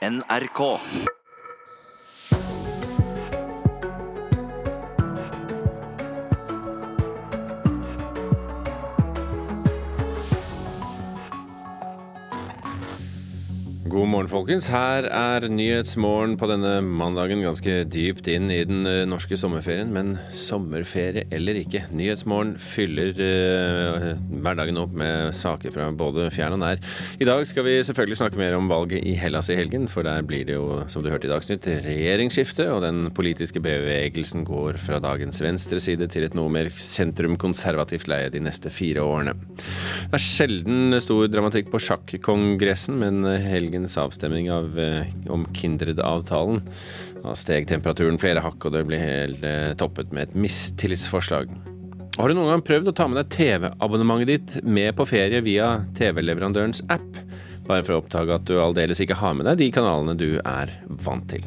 NRK. Morgen, folkens. Her er Nyhetsmorgen på denne mandagen ganske dypt inn i den eh, norske sommerferien. Men sommerferie eller ikke, Nyhetsmorgen fyller eh, hverdagen opp med saker fra både fjern og nær. I dag skal vi selvfølgelig snakke mer om valget i Hellas i helgen, for der blir det jo, som du hørte i Dagsnytt, regjeringsskifte, og den politiske bevegelsen går fra dagens venstre side til et noe mer sentrum-konservativt leie de neste fire årene. Det er sjelden stor dramatikk på sjakkongressen, men helgen helgens avstemning av, eh, om Kindred-avtalen. Da steg temperaturen flere hakk, og det ble helt eh, toppet med et mistillitsforslag. Har du noen gang prøvd å ta med deg TV-abonnementet ditt med på ferie via TV-leverandørens app, bare for å oppdage at du aldeles ikke har med deg de kanalene du er vant til?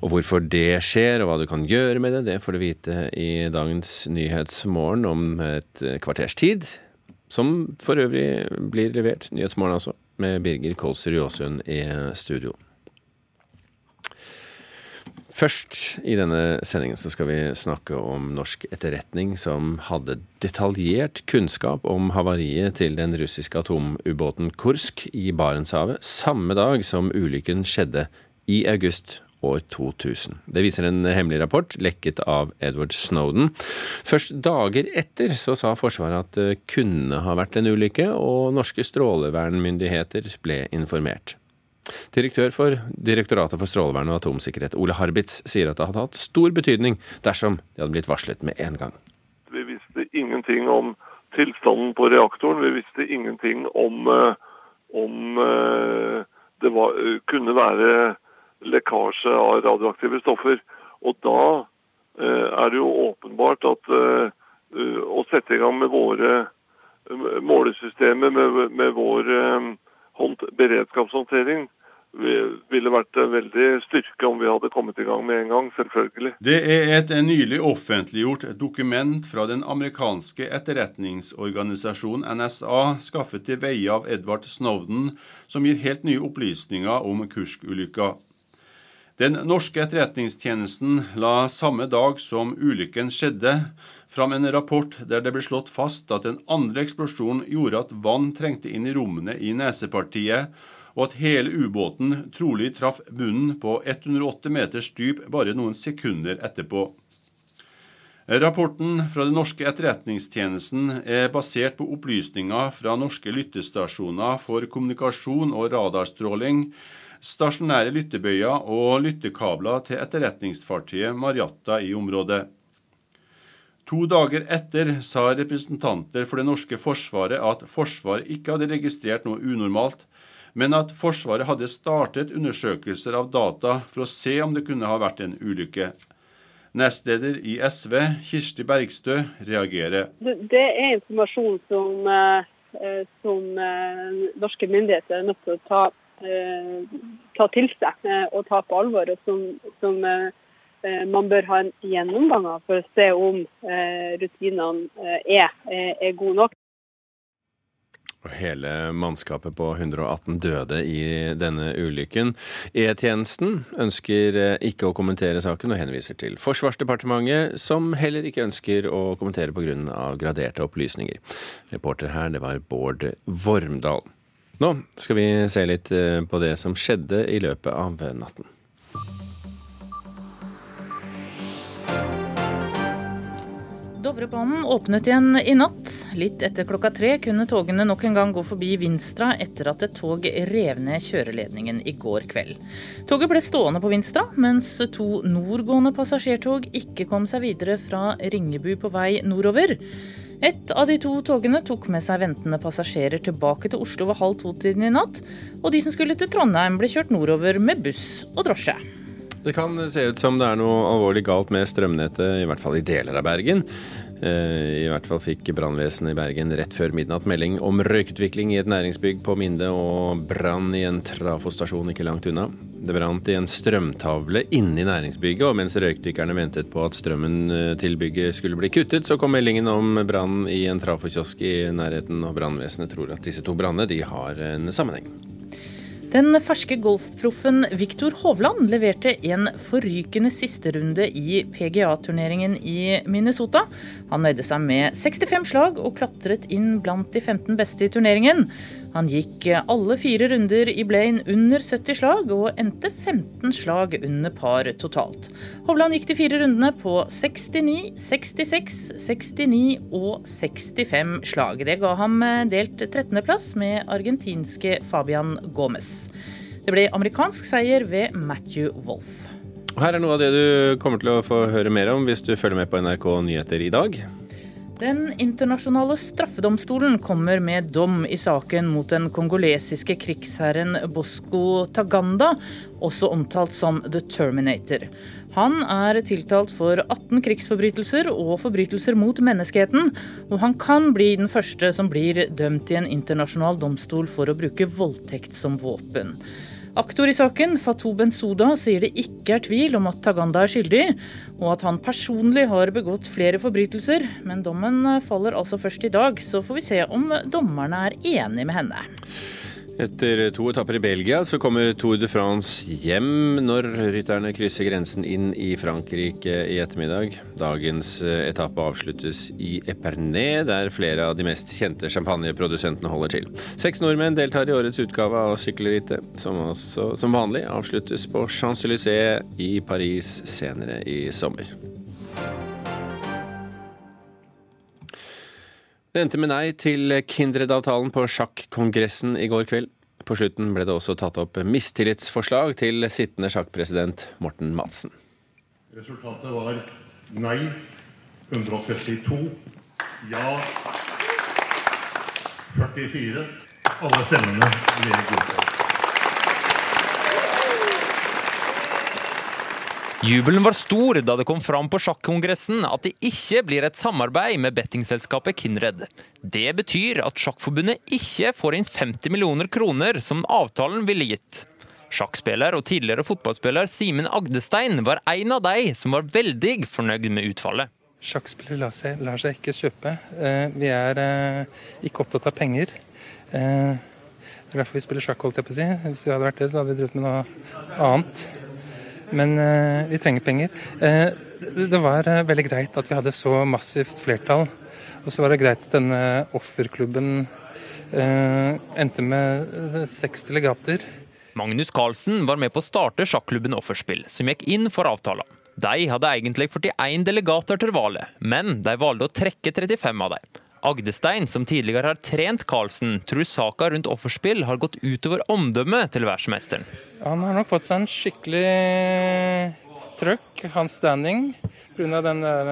Og hvorfor det skjer, og hva du kan gjøre med det, det får du vite i dagens Nyhetsmorgen om et kvarters tid. Som for øvrig blir levert. Nyhetsmorgen, altså med Birger Kolsrud Jåsund i studio. Først i denne sendingen så skal vi snakke om norsk etterretning som hadde detaljert kunnskap om havariet til den russiske atomubåten Kursk i Barentshavet samme dag som ulykken skjedde i august år 2000. Det viser en hemmelig rapport lekket av Edward Snowden. Først dager etter så sa Forsvaret at det kunne ha vært en ulykke, og norske strålevernmyndigheter ble informert. Direktør for Direktoratet for strålevern og atomsikkerhet, Ole Harbitz, sier at det hadde hatt stor betydning dersom de hadde blitt varslet med en gang. Vi visste ingenting om tilstanden på reaktoren. Vi visste ingenting om, eh, om eh, det var, kunne være lekkasje av radioaktive stoffer. Og da eh, er det jo åpenbart at eh, å sette i gang med våre eh, målesystemer, med, med vår beredskapshåndtering, ville vært en veldig styrke om vi hadde kommet i gang med en gang, selvfølgelig. Det er et nylig offentliggjort dokument fra den amerikanske etterretningsorganisasjonen NSA, skaffet til veie av Edvard Snowden, som gir helt nye opplysninger om Kursk-ulykka. Den norske etterretningstjenesten la samme dag som ulykken skjedde, fram en rapport der det ble slått fast at den andre eksplosjonen gjorde at vann trengte inn i rommene i nesepartiet, og at hele ubåten trolig traff bunnen på 108 meters dyp bare noen sekunder etterpå. Rapporten fra den norske etterretningstjenesten er basert på opplysninger fra norske lyttestasjoner for kommunikasjon og radarstråling, stasjonære lyttebøyer og lyttekabler til etterretningsfartøyet Marjatta i området. To dager etter sa representanter for det norske forsvaret at Forsvaret ikke hadde registrert noe unormalt, men at Forsvaret hadde startet undersøkelser av data for å se om det kunne ha vært en ulykke. Nestleder i SV, Kirsti Bergstø, reagerer. Det er informasjon som, eh, som eh, norske myndigheter er nødt til å ta Eh, ta til seg eh, og ta på alvor, og som, som eh, man bør ha en gjennomgang av for å se om rutinene er, er gode nok. Og hele mannskapet på 118 døde i denne ulykken. E-tjenesten ønsker ikke å kommentere saken og henviser til Forsvarsdepartementet, som heller ikke ønsker å kommentere pga. graderte opplysninger. Reporter her, det var Bård Vormdal. Nå skal vi se litt eh, på det som skjedde i løpet av natten. Dovrebanen åpnet igjen i natt. Litt etter klokka tre kunne togene nok en gang gå forbi Vinstra etter at et tog rev ned kjøreledningen i går kveld. Toget ble stående på Vinstra, mens to nordgående passasjertog ikke kom seg videre fra Ringebu på vei nordover. Et av de to togene tok med seg ventende passasjerer tilbake til Oslo ved halv to-tiden i natt, og de som skulle til Trondheim ble kjørt nordover med buss og drosje. Det kan se ut som det er noe alvorlig galt med strømnettet, i hvert fall i deler av Bergen. Eh, I hvert fall fikk brannvesenet i Bergen rett før midnatt melding om røykutvikling i et næringsbygg på Minde og brann i en trafostasjon ikke langt unna. Det brant i en strømtavle inne i næringsbygget, og mens røykdykkerne ventet på at strømmen eh, til bygget skulle bli kuttet, så kom meldingen om brann i en trafokiosk i nærheten, og brannvesenet tror at disse to brannene har en sammenheng. Den ferske golfproffen Viktor Hovland leverte en forrykende sisterunde i PGA-turneringen i Minnesota. Han nøyde seg med 65 slag og klatret inn blant de 15 beste i turneringen. Han gikk alle fire runder i Blaine under 70 slag, og endte 15 slag under par totalt. Hovland gikk de fire rundene på 69, 66, 69 og 65 slag. Det ga ham delt 13.-plass med argentinske Fabian Gomez. Det ble amerikansk seier ved Matthew Wolff. Her er noe av det du kommer til å få høre mer om hvis du følger med på NRK Nyheter i dag. Den internasjonale straffedomstolen kommer med dom i saken mot den kongolesiske krigsherren Bosco Taganda, også omtalt som The Terminator. Han er tiltalt for 18 krigsforbrytelser og forbrytelser mot menneskeheten, og han kan bli den første som blir dømt i en internasjonal domstol for å bruke voldtekt som våpen. Aktor i saken, Fatou Bensouda, sier det ikke er tvil om at Taganda er skyldig, og at han personlig har begått flere forbrytelser. Men dommen faller altså først i dag, så får vi se om dommerne er enig med henne. Etter to etapper i Belgia så kommer Tour de France hjem når rytterne krysser grensen inn i Frankrike i ettermiddag. Dagens eh, etappe avsluttes i Epernay, der flere av de mest kjente champagneprodusentene holder til. Seks nordmenn deltar i årets utgave av sykkelrittet, som også som vanlig avsluttes på Champs-Élysées i Paris senere i sommer. Det endte med nei til Kindred-avtalen på sjakkongressen i går kveld. På slutten ble det også tatt opp mistillitsforslag til sittende sjakkpresident Morten Madsen. Resultatet var nei 132, ja 44. Alle stemmene ble godtatt. Jubelen var stor da det kom fram på sjakkongressen at det ikke blir et samarbeid med bettingselskapet Kinred. Det betyr at Sjakkforbundet ikke får inn 50 millioner kroner som avtalen ville gitt. Sjakkspiller og tidligere fotballspiller Simen Agdestein var en av de som var veldig fornøyd med utfallet. Sjakkspillere lar seg, lar seg ikke kjøpe. Eh, vi er eh, ikke opptatt av penger. Eh, det er derfor vi spiller sjakk, holdt jeg på å si. Hvis vi hadde vært det, så hadde vi drevet med noe annet. Men eh, vi trenger penger. Eh, det var eh, veldig greit at vi hadde så massivt flertall. Og så var det greit at denne offerklubben endte med seks delegater. Magnus Carlsen var med på å starte sjakklubben Offerspill, som gikk inn for avtalen. De hadde egentlig 41 delegater til valget, men de valgte å trekke 35 av dem. Agdestein, som tidligere har trent Carlsen, tror saka rundt offerspill har gått utover omdømmet til verdensmesteren. Han har nok fått seg en skikkelig trøkk, hans standing, pga. den der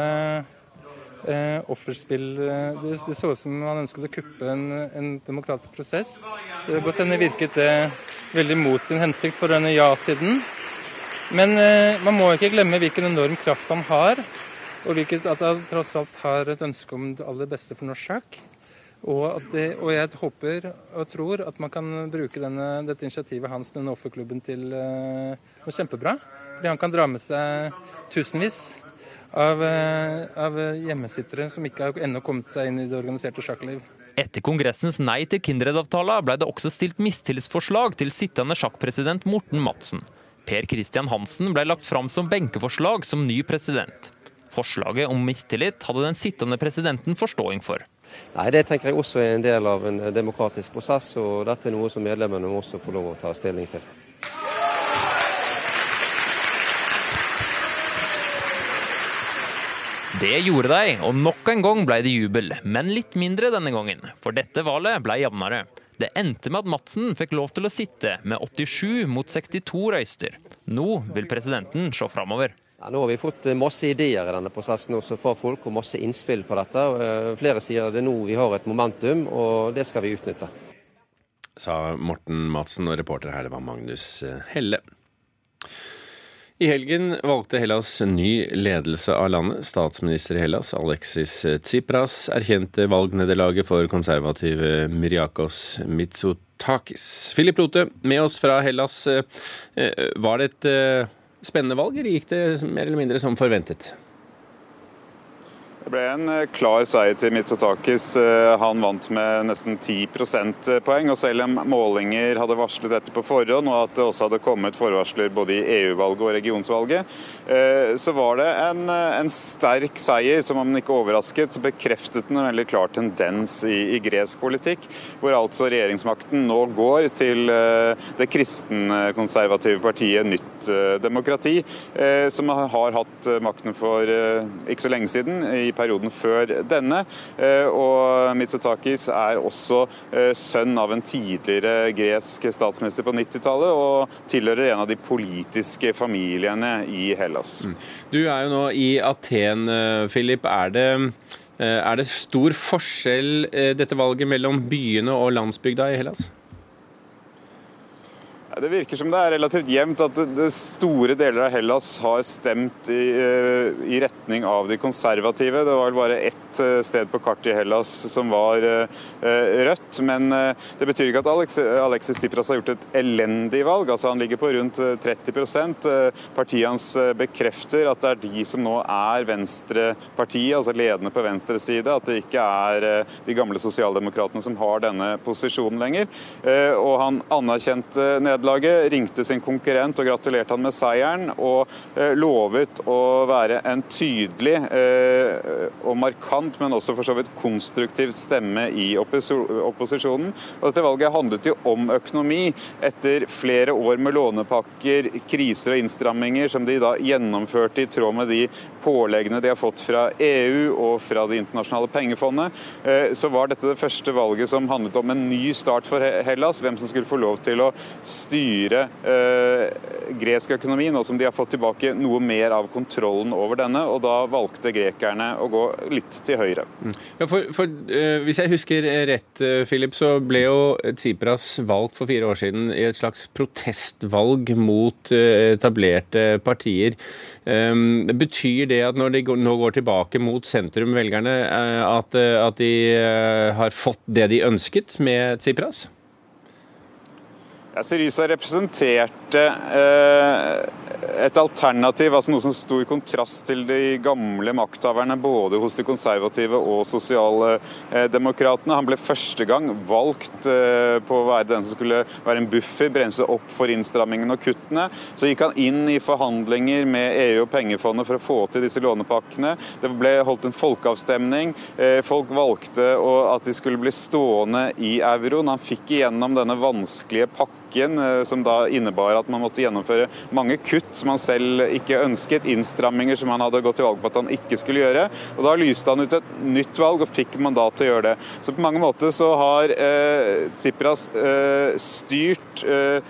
eh, offerspill det, det, så ut som han ønsket å kuppe en, en demokratisk prosess. Så det godt hende virket det veldig mot sin hensikt for denne ja-siden. Men eh, man må ikke glemme hvilken enorm kraft han har, og hvilket, at han tross alt har et ønske om det aller beste for norsk sjakk. Og, det, og, jeg håper og tror at man kan bruke denne, dette initiativet hans med Nåfjordklubben til uh, noe kjempebra. Fordi han kan dra med seg tusenvis av, uh, av hjemmesittere som ikke har ennå kommet seg inn i det organiserte sjakkliv. Etter kongressens nei til Kindred-avtala ble det også stilt mistillitsforslag til sittende sjakkpresident Morten Madsen. Per Christian Hansen ble lagt fram som benkeforslag som ny president. Forslaget om mistillit hadde den sittende presidenten forståing for. Nei, Det tenker jeg også er en del av en demokratisk prosess, og dette er noe som medlemmene må også få lov å ta stilling til. Det gjorde de, og nok en gang ble det jubel, men litt mindre denne gangen. For dette valget ble jevnere. Det endte med at Madsen fikk lov til å sitte med 87 mot 62 røyster. Nå vil presidenten se framover. Ja, nå har vi fått eh, masse ideer i denne prosessen også fra folk, og masse innspill på dette. Eh, flere sier det er nå vi har et momentum, og det skal vi utnytte. Sa Morten Madsen, og reporter her det var Magnus eh, Helle. I helgen valgte Hellas ny ledelse av landet. Statsminister i Hellas, Alexis Tsipras, erkjente valgnederlaget for konservative Myriakos Mitsotakis. Filip Lote, med oss fra Hellas. Var det et spennende valg, eller gikk det mer eller mindre som forventet? Det ble en eh, klar seier til Mitsotakis. Eh, han vant med nesten 10 prosentpoeng. og Selv om målinger hadde varslet dette på forhånd, og at det også hadde kommet forvarsler både i EU-valget og regionsvalget, eh, så var det en, en, sterk seier. Som om den ikke overrasket, så bekreftet den en veldig klar tendens i, i gresk politikk, hvor altså regjeringsmakten nå går til det kristenkonservative partiet Nytt demokrati, som har hatt makten for ikke så lenge siden. i perioden før denne. Eh, og Mitsotakis er også eh, sønn av en tidligere gresk statsminister på 90-tallet, og tilhører en av de politiske familiene i Hellas. Mm. Du er jo nå i Aten, eh, Philip. Er det er det stor forskjell dette valget mellom byene og landsbygda i Hellas? Det virker som det er relativt jevnt at store deler av Hellas har stemt i, eh, i, retning av de konservative. Det var vel bare ett eh, sted på kartet i Hellas som var eh, rødt. Men det betyr ikke at Alex, Alexis Tsipras har gjort et elendig valg. Altså Han ligger på rundt 30 Partiet hans bekrefter at det er de som nå er Venstrepartiet, altså ledende på venstre side. At det ikke er de gamle sosialdemokratene som har denne posisjonen lenger. Og han anerkjente nederlaget landslaget, ringte sin konkurrent og gratulerte han med seieren, og eh, lovet å være en tydelig eh, og markant, men også for så vidt konstruktiv stemme i opposisjonen. Og dette valget handlet jo om økonomi. Etter flere år med lånepakker, kriser og innstramminger som de da gjennomførte i tråd med de påleggene de har fått fra EU og fra Det internasjonale pengefondet, eh, så var dette det første valget som handlet om en ny start for Hellas. Hvem som skulle få lov til å styre eh, gresk økonomi, nå som de har fått tilbake noe mer av kontrollen over denne. Og da valgte grekerne å gå litt til høyre. Mm. Ja, for, for uh, Hvis jeg husker rett, Philip, så ble jo Tsipras valgt for fire år siden i et slags protestvalg mot etablerte partier. Um, betyr det at når de nå går tilbake mot sentrum, velgerne, uh, at, at de har fått det de ønsket med Tsipras? Ja, Syriza representerte eh, et alternativ, altså noe som sto i kontrast til de gamle makthaverne både hos de konservative og sosialdemokratene. Han ble første gang valgt eh, på å være den som skulle være en buffer, bremse opp for innstrammingen og kuttene. Så gikk han inn i forhandlinger med EU og pengefondet for å få til disse lånepakkene. Det ble holdt en folkeavstemning. Eh, folk valgte at de skulle bli stående i euroen. Han fikk igjennom denne vanskelige pakken eh, som da innebar at man måtte gjennomføre mange kutt som han selv ikke ønsket, innstramminger som han hadde gått til valg på at han ikke skulle gjøre. Og Da lyste han ut et nytt valg og fikk mandat til å gjøre det. Så på mange måter så har eh, Tsipras eh, styrt eh,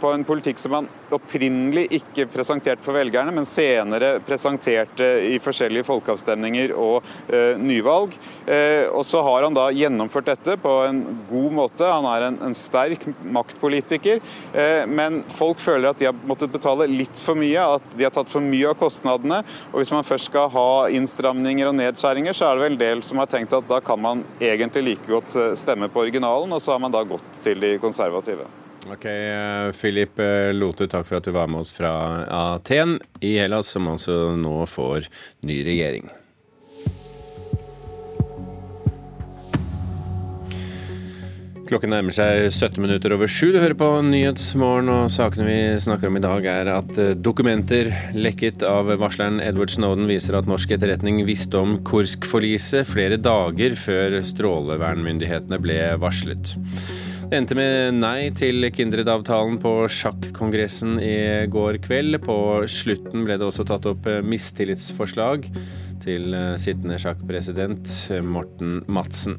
på en politikk som han opprinnelig ikke presenterte for velgerne, men senere presenterte i forskjellige folkeavstemninger og eh, nyvalg. Eh, og så har han da gjennomført dette på en god måte. Han er en, en sterk maktpolitiker, eh, men folk føler at de har måttet betale litt for mye, at de har tatt for mye av kostnadene. Og hvis man først skal ha innstramninger og nedskjæringer, så er det vel en del som har tenkt at da kan man egentlig like godt eh, stemme på originalen, og så har man da gått til de konservative. Ok, Philip eh, Lote, takk for at du var med oss fra Aten i Hellas, som altså nå får ny regjering. Klokken nærmer seg 17 minutter over sju. Du hører på Nyhetsmorgen, og sakene vi snakker om i dag er at eh, dokumenter lekket av varsleren Edward Snowden viser at norsk etterretning visste om Kursk-forliset flere dager før strålevernmyndighetene ble varslet. Det endte med nei til Kindred-avtalen på sjakkongressen i går kveld. På slutten ble det også tatt opp mistillitsforslag til sittende sjakkpresident Morten Madsen.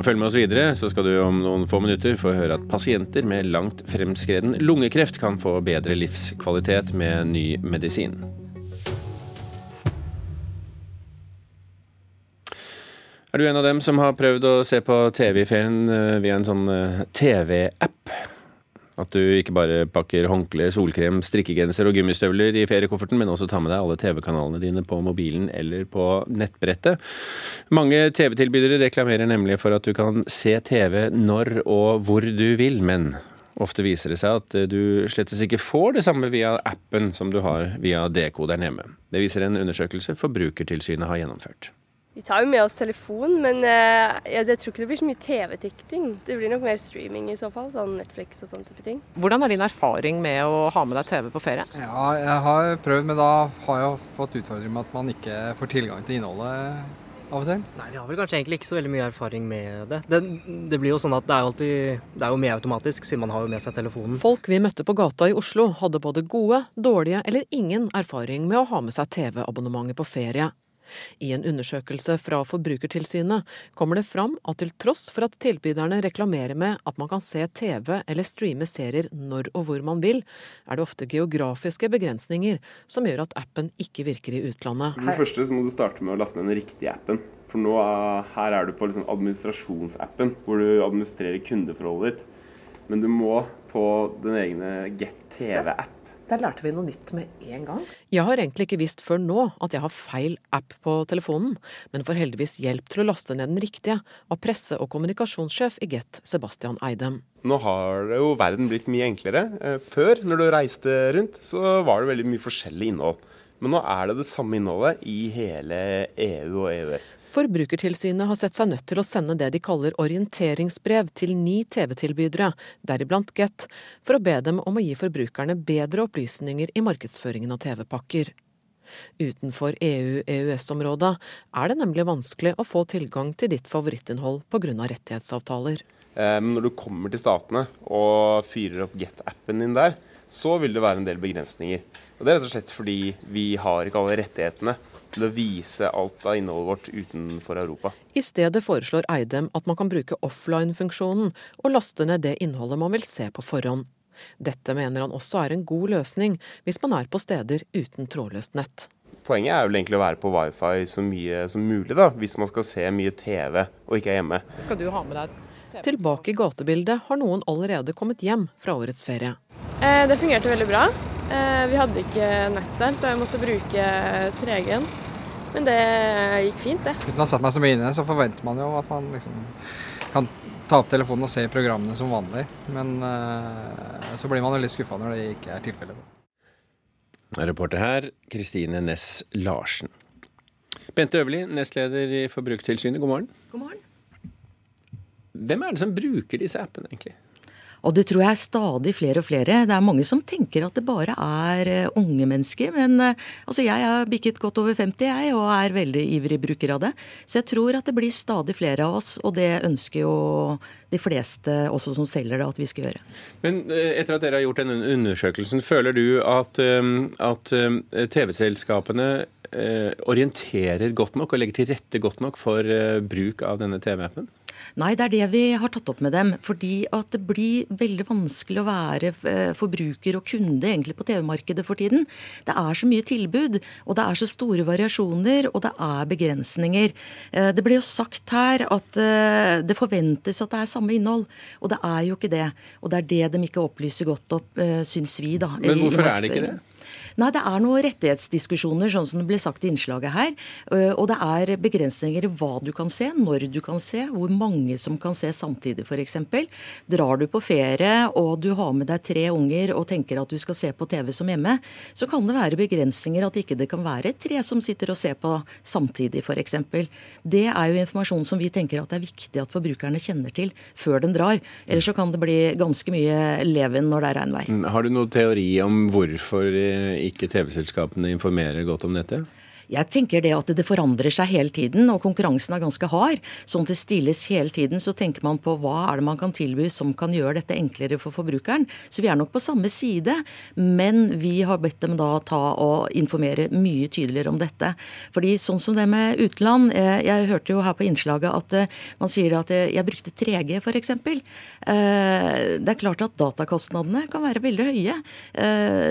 Følg med oss videre, så skal du om noen få minutter få høre at pasienter med langt fremskreden lungekreft kan få bedre livskvalitet med ny medisin. Er du en av dem som har prøvd å se på TV i ferien eh, via en sånn eh, TV-app? At du ikke bare pakker håndkle, solkrem, strikkegenser og gummistøvler i feriekofferten, men også tar med deg alle TV-kanalene dine på mobilen eller på nettbrettet. Mange TV-tilbydere reklamerer nemlig for at du kan se TV når og hvor du vil, men ofte viser det seg at du slettes ikke får det samme via appen som du har via dekoderen hjemme. Det viser en undersøkelse Forbrukertilsynet har gjennomført. Vi tar jo med oss telefon, men uh, jeg, jeg tror ikke det blir så mye TV-tikting. Det blir nok mer streaming i så fall, sånn Netflix og sånn type ting. Hvordan er din erfaring med å ha med deg TV på ferie? Ja, jeg har prøvd, men da har jeg fått utfordringer med at man ikke får tilgang til innholdet av og til. Nei, Vi har vel kanskje egentlig ikke så veldig mye erfaring med det. Det, det blir jo sånn at det er jo alltid Det er jo med automatisk, siden man har jo med seg telefonen. Folk vi møtte på gata i Oslo hadde både gode, dårlige eller ingen erfaring med å ha med seg TV-abonnementet på ferie. I en undersøkelse fra Forbrukertilsynet kommer det fram at til tross for at tilbyderne reklamerer med at man kan se TV eller streame serier når og hvor man vil, er det ofte geografiske begrensninger som gjør at appen ikke virker i utlandet. For det første må du starte med å laste ned den riktige appen. For nå er, her er du på liksom administrasjonsappen, hvor du administrerer kundeforholdet ditt. Men du må på den egne Get TV-app. Der lærte vi noe nytt med en gang. Jeg har egentlig ikke visst før nå at jeg har feil app på telefonen, men får heldigvis hjelp til å laste ned den riktige av presse- og kommunikasjonssjef i Get, Sebastian Eidem. Nå har jo verden blitt mye enklere. Eh, Før, når du reiste rundt, så var det veldig mye forskjellig innhold. Men nå er det det samme innholdet i hele EU og EØS. Forbrukertilsynet har sett seg nødt til å sende det de kaller orienteringsbrev til ni TV-tilbydere, deriblant Get, for å be dem om å gi forbrukerne bedre opplysninger i markedsføringen av TV-pakker. Utenfor EU-EØS-området er det nemlig vanskelig å få tilgang til ditt favorittinnhold pga. rettighetsavtaler. Eh, Men når du kommer til statene og fyrer opp Get-appen din der, så vil det være en del begrensninger. Og Det er rett og slett fordi vi har ikke alle rettighetene til å vise alt av innholdet vårt utenfor Europa. I stedet foreslår Eidem at man kan bruke offline-funksjonen og laste ned det innholdet man vil se på forhånd. Dette mener han også er en god løsning hvis man er på steder uten trådløst nett. Poenget er vel egentlig å være på wifi så mye som mulig, da, hvis man skal se mye TV og ikke er hjemme. Skal du ha med deg Tilbake i gatebildet har noen allerede kommet hjem fra årets ferie. Eh, det fungerte veldig bra. Eh, vi hadde ikke nett der, så jeg måtte bruke 3G-en. Men det gikk fint, det. Uten å ha satt meg så mye inn i det, så forventer man jo at man liksom kan ta opp telefonen og se programmene som vanlig. Men eh, så blir man jo litt skuffa når det ikke er tilfellet. Reporter her, Kristine Næss Larsen. Bente Øverli, nestleder i Forbrukertilsynet, god morgen. God morgen. Hvem er det som bruker disse appene, egentlig? Og det tror jeg er stadig flere og flere. Det er mange som tenker at det bare er eh, unge mennesker. Men eh, altså jeg har bikket godt over 50, jeg, og er veldig ivrig bruker av det. Så jeg tror at det blir stadig flere av oss, og det ønsker jo de fleste også som selger det, at vi skal gjøre. Men eh, etter at dere har gjort denne undersøkelsen, føler du at, at TV-selskapene orienterer godt nok og legger til rette godt nok for bruk av denne TV-appen? Nei, det er det vi har tatt opp med dem. Fordi at det blir veldig vanskelig å være eh, forbruker og kunde egentlig på TV-markedet for tiden. Det er så mye tilbud, og det er så store variasjoner, og det er begrensninger. Eh, Det ble jo sagt her at eh, det forventes at det er samme innhold, og det er jo ikke det. Og det er det de ikke opplyser godt opp, syns vi, da. Men hvorfor er det ikke det? Nei, det er noen rettighetsdiskusjoner, sånn som det ble sagt i innslaget her. øh, Og det er begrensninger i hva du kan se, når du kan se, hvor mange som kan se samtidig f.eks. Drar du på ferie og du har med deg tre unger og tenker at du skal se på TV som hjemme, så kan det være begrensninger at ikke det kan være tre som sitter og ser på samtidig f.eks. Det er jo informasjon som vi tenker at det er viktig at forbrukerne kjenner til før den drar. Ellers så kan det bli ganske mye leven når det er regnvær. Mm, Har du noen teori om hvorfor eh, ikke TV-selskapene informerer godt om dette? Jeg tenker det at det forandrer seg hele tiden, og konkurransen er ganske hard. Sånn at det stilles hele tiden, så tenker man på hva er det man kan tilby som kan gjøre dette enklere for forbrukeren. Så vi er nok på samme side, men vi har bedt dem da ta og informere mye tydeligere om dette. Fordi sånn som det med utenland, eh, jeg hørte jo her på innslaget at eh, man sier at eh, jeg brukte 3G f.eks. Det er klart at datakostnadene kan være veldig høye.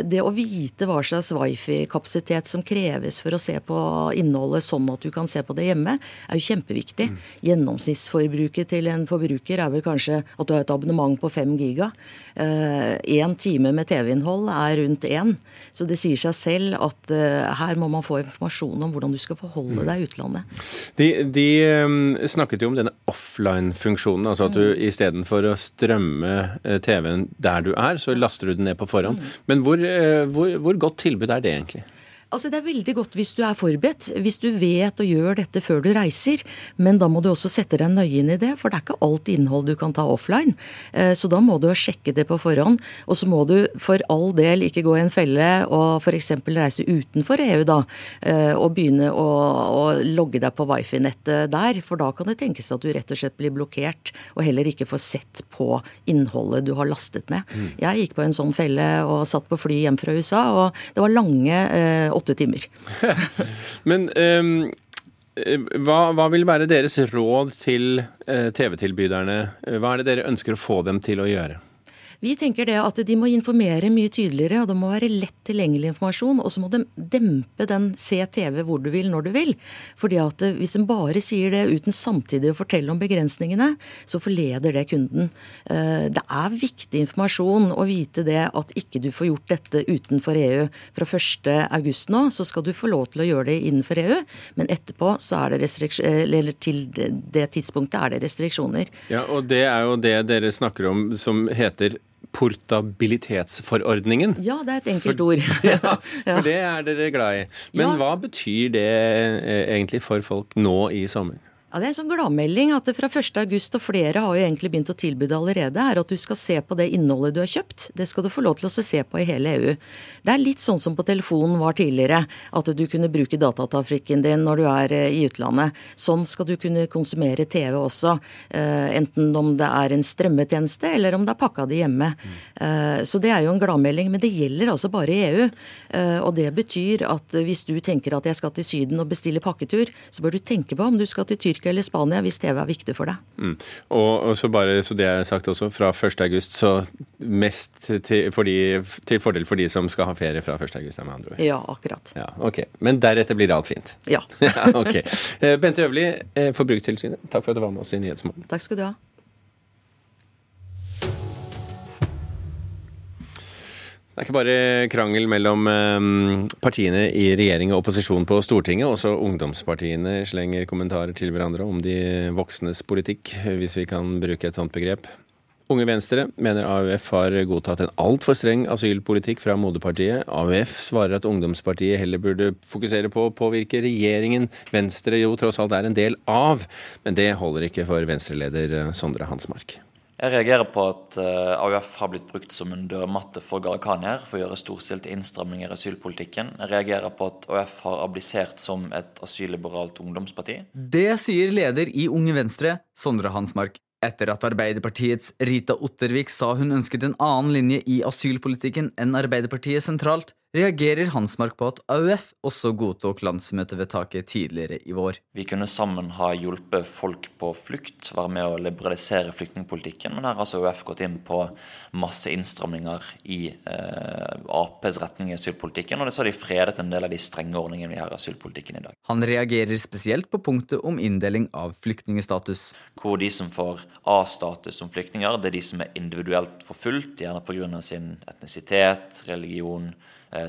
Det å vite hva slags wifi-kapasitet som kreves for å se på innholdet sånn at du kan se på det hjemme, er jo kjempeviktig. Gjennomsnittsforbruket til en forbruker er vel kanskje at du har et abonnement på 5 giga. Én time med TV-innhold er rundt én. Så det sier seg selv at eh, her må man få informasjon om hvordan du skal forholde deg i utlandet. De, de um, snakket jo om denne offline-funksjonen, altså at du istedenfor å strømme eh, TV-en der du er, så laster du den ned på forhånd. Men hvor, eh, hvor, hvor godt tilbud er det egentlig? Altså Det er veldig godt hvis du er forberedt, hvis du vet og gjør dette før du reiser. Men da må du også sette deg nøye inn i det, for det er ikke alt innhold du kan ta offline. Eh, så da må du sjekke det på forhånd. Og så må du for all del ikke gå i en felle og f.eks. reise utenfor EU, da. eh, Og begynne å, å logge deg på wifi-nettet der. For da kan det tenkes at du rett og slett blir blokkert, og heller ikke får sett på innholdet du har lastet ned. Mm. Jeg gikk på en sånn felle og satt på fly hjem fra USA, og det var lange eh, åtte timer. Men eh, hva, hva vil være deres råd til eh, TV-tilbyderne? Hva er det dere ønsker å få dem til å gjøre? Vi tenker det at de må informere mye tydeligere, og det må være lett tilgjengelig informasjon. Og så må de dempe den se TV hvor du vil, når du vil. Fordi at eh, hvis en bare sier det uten samtidig å fortelle om begrensningene, så forleder det kunden. Eh, Det er viktig informasjon å vite det at ikke du får gjort dette utenfor EU. Fra 1.8 nå så skal du få lov til å gjøre det innenfor EU, men etterpå så er det eller til det tidspunktet er det restriksjoner. Ja, og det er jo det dere snakker om som heter portabilitetsforordningen. Ja, det er et enkelt For- ord. Ja, for det er dere glad i. Men Ja. hva betyr det eh, egentlig for folk nå i sommer? Ja, Det er en sånn gladmelding at det fra 1. august, og flere har jo egentlig begynt å tilby det allerede, er at du skal se på det innholdet du har kjøpt. Det skal du få lov til å se på i hele EU. Det er litt sånn som på telefonen var tidligere, at du kunne bruke datatrafikken din når du er eh, i utlandet. Sånn skal du kunne konsumere TV også, eh, enten om det er en strømmetjeneste eller om det er pakka di hjemme. Eh, Så det er jo en gladmelding, men det gjelder altså bare i EU. Og det betyr at hvis du tenker at jeg skal til Syden og bestille pakketur, så bør du tenke på om du skal til Tyrkia eller Spania hvis TV er viktig for deg. Mm. Og, og så bare så det er sagt også, fra 1. august så mest til, for de, til fordel for de som skal ha ferie fra 1. august, med andre ord. Ja, akkurat. Ja, ok. Men deretter blir det alt fint? Ja. ja ok. Eh, Bente Øverli, eh, Forbrukertilsynet, takk for at du var med oss i Nyhetsmorgen. Takk skal du ha. Det er ikke bare krangel mellom eh, partiene i regjering og opposisjon på Stortinget. Også ungdomspartiene slenger kommentarer til hverandre om de voksnes politikk, hvis vi kan bruke et sånt begrep. Unge Venstre mener AUF har godtatt en altfor streng asylpolitikk fra moderpartiet. AUF svarer at ungdomspartiet heller burde fokusere på å påvirke regjeringen Venstre jo tross alt er en del av. Men det holder ikke for Venstre-leder eh, Sondre Hansmark. Jeg reagerer på at eh, AUF har blitt brukt som en dørmatte for Gharahkhanier for å gjøre storstilte innstramninger i asylpolitikken. Jeg reagerer på at AUF har ablisert som et asylliberalt ungdomsparti. Det sier leder i Unge Venstre, Sondre Hansmark. Etter at Arbeiderpartiets Rita Ottervik sa hun ønsket en annen linje i asylpolitikken enn Arbeiderpartiet sentralt, reagerer Hansmark på at AUF også godtok landsmøtevedtaket tidligere i vår. Vi kunne sammen ha hjulpet folk på flukt, være med å liberalisere flyktningpolitikken, men her har altså AUF gått inn på masse innstramninger i eh, Aps retning i asylpolitikken, og det så har de fredet en del av de strenge ordningene vi har i asylpolitikken i dag. Han reagerer spesielt på punktet om inndeling av flyktningstatus. Hvor de som får A-status som flyktninger, det er de som er individuelt forfulgt, gjerne pga. sin etnisitet, religion,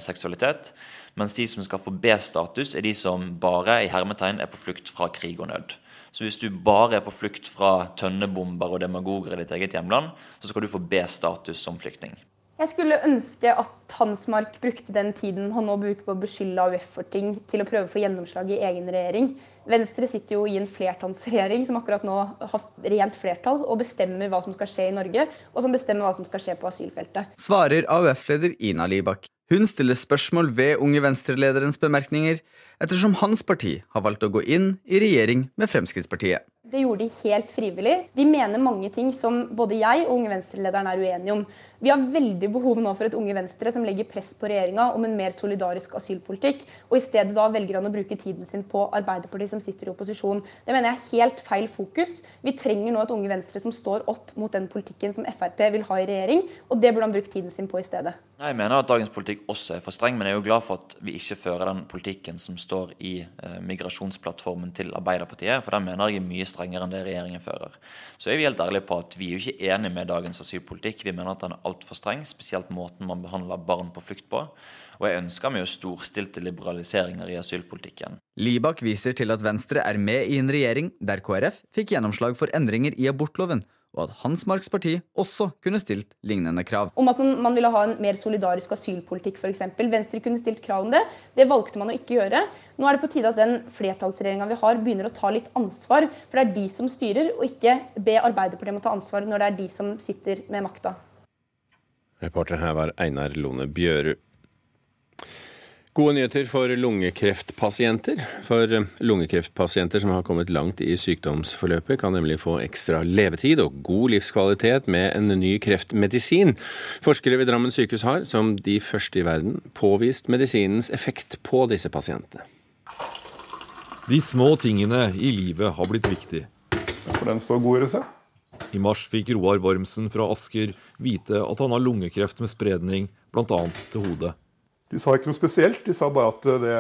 seksualitet. Mens de som skal få B-status, er de som bare i hermetegn er på flukt fra krig og nød. Så hvis du bare er på flukt fra tønnebomber og demagoger i ditt eget hjemland, så skal du få B-status som flyktning. Jeg skulle ønske at Hansmark brukte den tiden han nå bruker på å beskylde AUF for ting, til å prøve å få gjennomslag i egen regjering. Venstre sitter jo i en flertallsregjering som akkurat nå har rent flertall og bestemmer hva som skal skje i Norge, og som bestemmer hva som skal skje på asylfeltet. Svarer AUF-leder Ina Libak. Hun stiller spørsmål ved Unge Venstre-lederens bemerkninger, ettersom hans parti har valgt å gå inn i regjering med Fremskrittspartiet. Det gjorde de helt frivillig. De mener mange ting som både jeg og Unge Venstre-lederen er uenige om. Vi har veldig behov nå for et Unge Venstre som legger press på regjeringa om en mer solidarisk asylpolitikk, og i stedet da velger han å bruke tiden sin på Arbeiderpartiet som sitter i opposisjon. Det mener jeg er helt feil fokus. Vi trenger nå et Unge Venstre som står opp mot den politikken som Frp vil ha i regjering, og det burde han brukt tiden sin på i stedet. Jeg mener at dagens politikk også er for streng, men jeg er jo glad for at vi ikke fører den politikken som står i eh, migrasjonsplattformen til Arbeiderpartiet, for den mener jeg er mye strengere enn det regjeringen fører. Så er vi helt ærlige på at vi er jo ikke enige med dagens asylpolitikk. Vi mener at den er altfor streng, spesielt måten man behandler barn på flukt på. Og jeg ønsker meg jo storstilte liberaliseringer i asylpolitikken. Libak viser til at Venstre er med i en regjering der KrF fikk gjennomslag for endringer i abortloven, og at hans Marks parti også kunne stilt lignende krav. Om at man ville ha en mer solidarisk asylpolitikk f.eks. Venstre kunne stilt krav om det. Det valgte man å ikke gjøre. Nå er det på tide at den flertallsregjeringa vi har, begynner å ta litt ansvar. For det er de som styrer, og ikke be Arbeiderpartiet om å ta ansvar når det er de som sitter med makta. Reporter her var Einar Lone Bjørud. Gode nyheter for lungekreftpasienter. For lungekreftpasienter som har kommet langt i sykdomsforløpet, kan nemlig få ekstra levetid og god livskvalitet med en ny kreftmedisin. Forskere ved Drammen sykehus har, som de første i verden, påvist medisinens effekt på disse pasientene. De små tingene i livet har blitt viktig. For den står god resept. I mars fikk Roar Wormsen fra Asker vite at han har lungekreft med spredning, bl.a. til hodet. De sa ikke noe spesielt, de sa bare at det,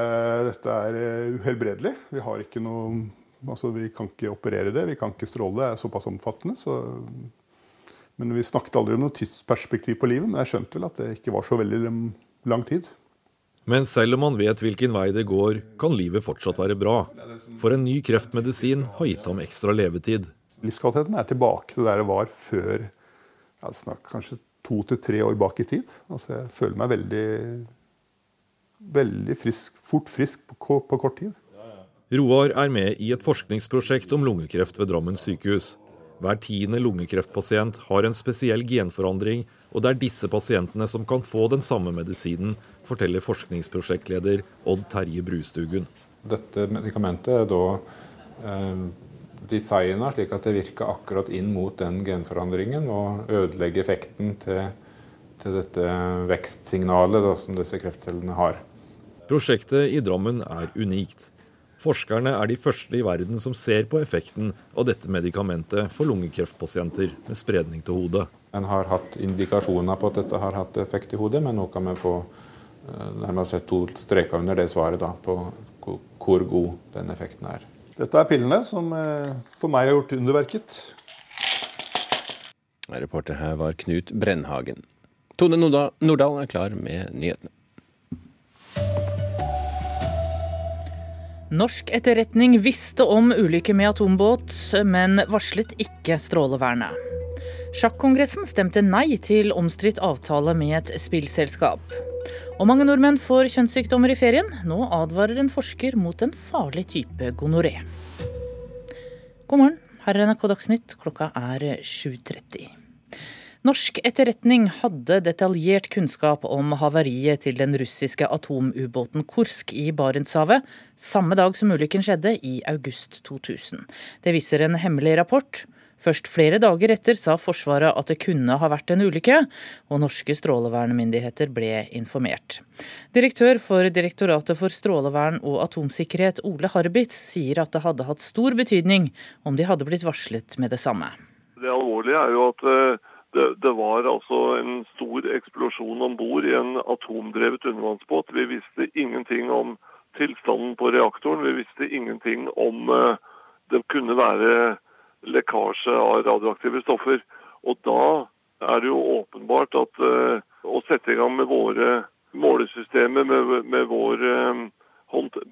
dette er uhelbredelig. Vi har ikke noe Altså, vi kan ikke operere det, vi kan ikke stråle, det er såpass omfattende. Så, men vi snakket aldri om noe tidsperspektiv på livet. Men jeg skjønte vel at det ikke var så veldig lang tid. Men selv om man vet hvilken vei det går, kan livet fortsatt være bra. For en ny kreftmedisin har gitt ham ekstra levetid. Livskvaliteten er tilbake til der det var før ja, snakk, kanskje to til tre år bak i tid. Altså, jeg føler meg veldig veldig frisk, fort frisk på, på kort tid. Roar er med i et forskningsprosjekt om lungekreft ved Drammen sykehus. Hver tiende lungekreftpasient har en spesiell genforandring, og det er disse pasientene som kan få den samme medisinen, forteller forskningsprosjektleder Odd Terje Brustugun. Dette medikamentet er da eh, designa slik at det virker akkurat inn mot den genforandringen og ødelegger effekten til til dette vekstsignalet da, som disse kreftcellene har. Prosjektet i Drammen er unikt. Forskerne er de første i verden som ser på effekten av dette medikamentet for lungekreftpasienter med spredning til hodet. En har hatt indikasjoner på at dette har hatt effekt i hodet, men nå kan vi få eh, nærmest sett to streker under det svaret da, på hvor god den effekten er. Dette er pillene som eh, for meg har gjort underverket. Reporter her var Knut Brennhagen. Tone Nordahl er klar med nyhetene. Norsk etterretning visste om ulykke med atombåt, men varslet ikke Strålevernet. Sjakkongressen stemte nei til omstridt avtale med et spillselskap. Og mange nordmenn får kjønnssykdommer i ferien. Nå advarer en forsker mot en farlig type gonoré. God morgen, her er NRK Dagsnytt. Klokka er 7.30. Norsk etterretning hadde detaljert kunnskap om havariet til den russiske atomubåten Kursk i Barentshavet samme dag som ulykken skjedde, i august 2000. Det viser en hemmelig rapport. Først flere dager etter sa Forsvaret at det kunne ha vært en ulykke, og norske strålevernmyndigheter ble informert. Direktør for Direktoratet for strålevern og atomsikkerhet, Ole Harbitz, sier at det hadde hatt stor betydning om de hadde blitt varslet med det samme. Det alvorlige er jo at uh det, det, var altså en stor eksplosjon om bord i en atomdrevet undervannsbåt. Vi visste ingenting om tilstanden på reaktoren. Vi visste ingenting om uh, det kunne være lekkasje av radioaktive stoffer. Og da er det jo åpenbart at uh, å sette i gang med våre målesystemer, med, med vår uh,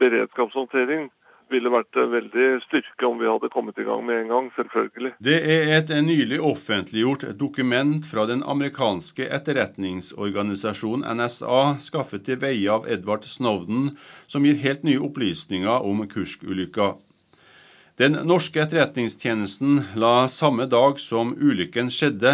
beredskapshåndtering, ville vært veldig styrke om vi hadde kommet i gang med en gang, selvfølgelig. Det er et nylig offentliggjort dokument fra den amerikanske etterretningsorganisasjonen NSA, skaffet til veie av Edvard Snowden, som gir helt nye opplysninger om Kursk-ulykka. Den norske etterretningstjenesten la samme dag som ulykken skjedde,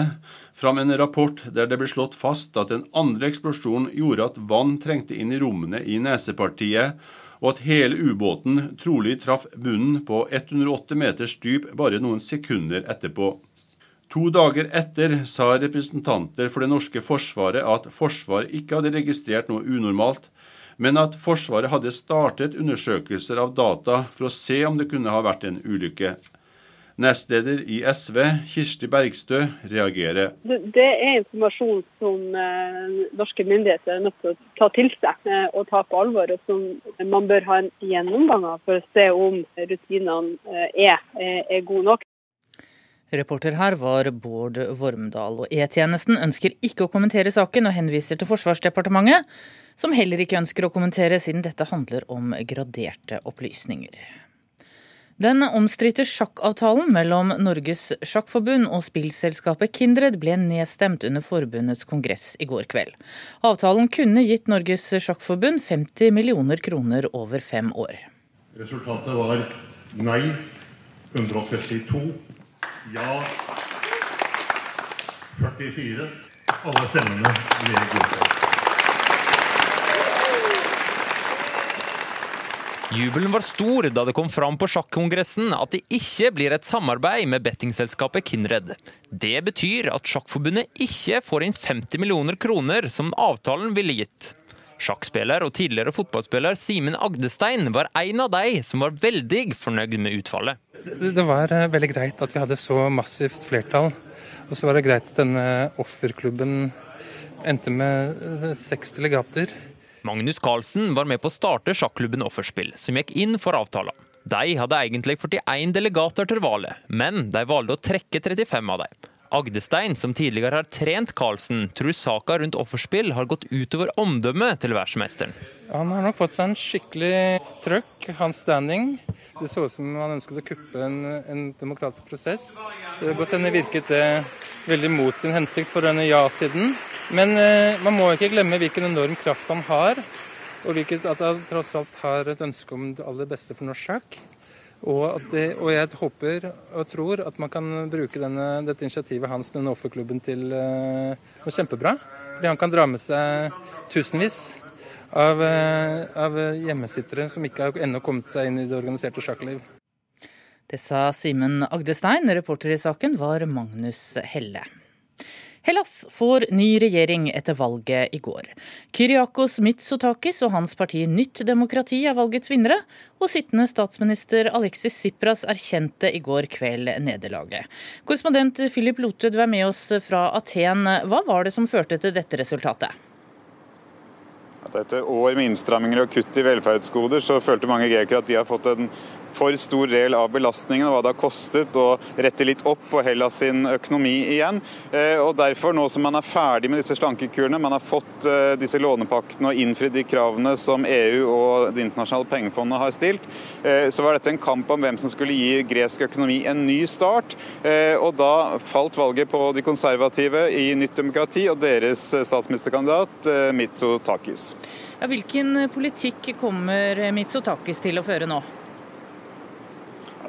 fram en rapport der det ble slått fast at den andre eksplosjonen gjorde at vann trengte inn i rommene i nesepartiet, og at hele ubåten trolig traff bunnen på 108 meters dyp bare noen sekunder etterpå. To dager etter sa representanter for det norske forsvaret at Forsvaret ikke hadde registrert noe unormalt, men at Forsvaret hadde startet undersøkelser av data for å se om det kunne ha vært en ulykke. Nestleder i SV, Kirsti Bergstø, reagerer. Det er informasjon som eh, norske myndigheter er nødt til å ta til seg eh, og ta på alvor, og som man bør ha en gjennomgang av for å se om rutinene eh, er, er gode nok. Reporter her var Bård Vormdal. og E-tjenesten ønsker ikke å kommentere saken, og henviser til Forsvarsdepartementet, som heller ikke ønsker å kommentere, siden dette handler om graderte opplysninger. Den omstridte sjakkavtalen mellom Norges Sjakkforbund og spillselskapet Kindred ble nedstemt under forbundets kongress i går kveld. Avtalen kunne gitt Norges Sjakkforbund 50 millioner kroner over fem år. Resultatet var nei 132, ja 44. Alle stemmene ble godtatt. Jubelen var stor da det kom fram på sjakkongressen at det ikke blir et samarbeid med bettingselskapet Kindred. Det betyr at Sjakkforbundet ikke får inn 50 millioner kroner som avtalen ville gitt. Sjakkspiller og tidligere fotballspiller Simen Agdestein var en av de som var veldig fornøyd med utfallet. Det var eh, veldig greit at vi hadde så massivt flertall. Og så var det greit at denne offerklubben endte med eh, seks delegater. Magnus Carlsen var med på å starte sjakklubben Offerspill, som gikk inn for avtalen. De hadde egentlig 41 delegater til valget, men de valgte å trekke 35 av dem. Agdestein, som tidligere har trent Carlsen, tror saka rundt offerspill har gått utover omdømmet til verdensmesteren. Han har nok fått seg en skikkelig trøkk, hans standing. Det så ut som han ønsket å kuppe en, en demokratisk prosess. Så det godt hende virket det veldig mot sin hensikt for denne ja-siden. Men eh, man må ikke glemme hvilken enorm kraft han har, og hvilket, at han tross alt har et ønske om det aller beste for norsk sjakk. Og, det, og, jeg håper og tror at man kan bruke denne, dette initiativet hans med denne offerklubben til uh, noe kjempebra. Fordi han kan dra med seg tusenvis av, uh, av hjemmesittere som ikke har ennå kommet seg inn i det organiserte sjakkliv. Det sa Simen Agdestein. Reporter i saken var Magnus Helle. Hellas får ny regjering etter valget i går. Kyriakos Mitsotakis og hans parti Nytt demokrati er valgets vinnere, og sittende statsminister Alexis Tsipras erkjente i går kveld nederlaget. Korrespondent Philip Lote, du er med oss fra Aten. Hva var det som førte til dette resultatet? Etter år med innstramminger og kutt i velferdsgoder, så følte mange grekere at de har fått en for stor del av belastningen og hva det har kostet å rette litt opp på Hellas sin økonomi igjen. Eh, og derfor, nå som man er ferdig med disse slankekurene, man har fått eh, disse lånepaktene og innfridd de kravene som EU og Det internasjonale pengefondet har stilt, eh, så var dette en kamp om hvem som skulle gi gresk økonomi en ny start. Og da falt valget på de konservative i Nytt demokrati og deres statsministerkandidat Mitsotakis. Ja, hvilken politikk kommer Mitsotakis til å føre nå?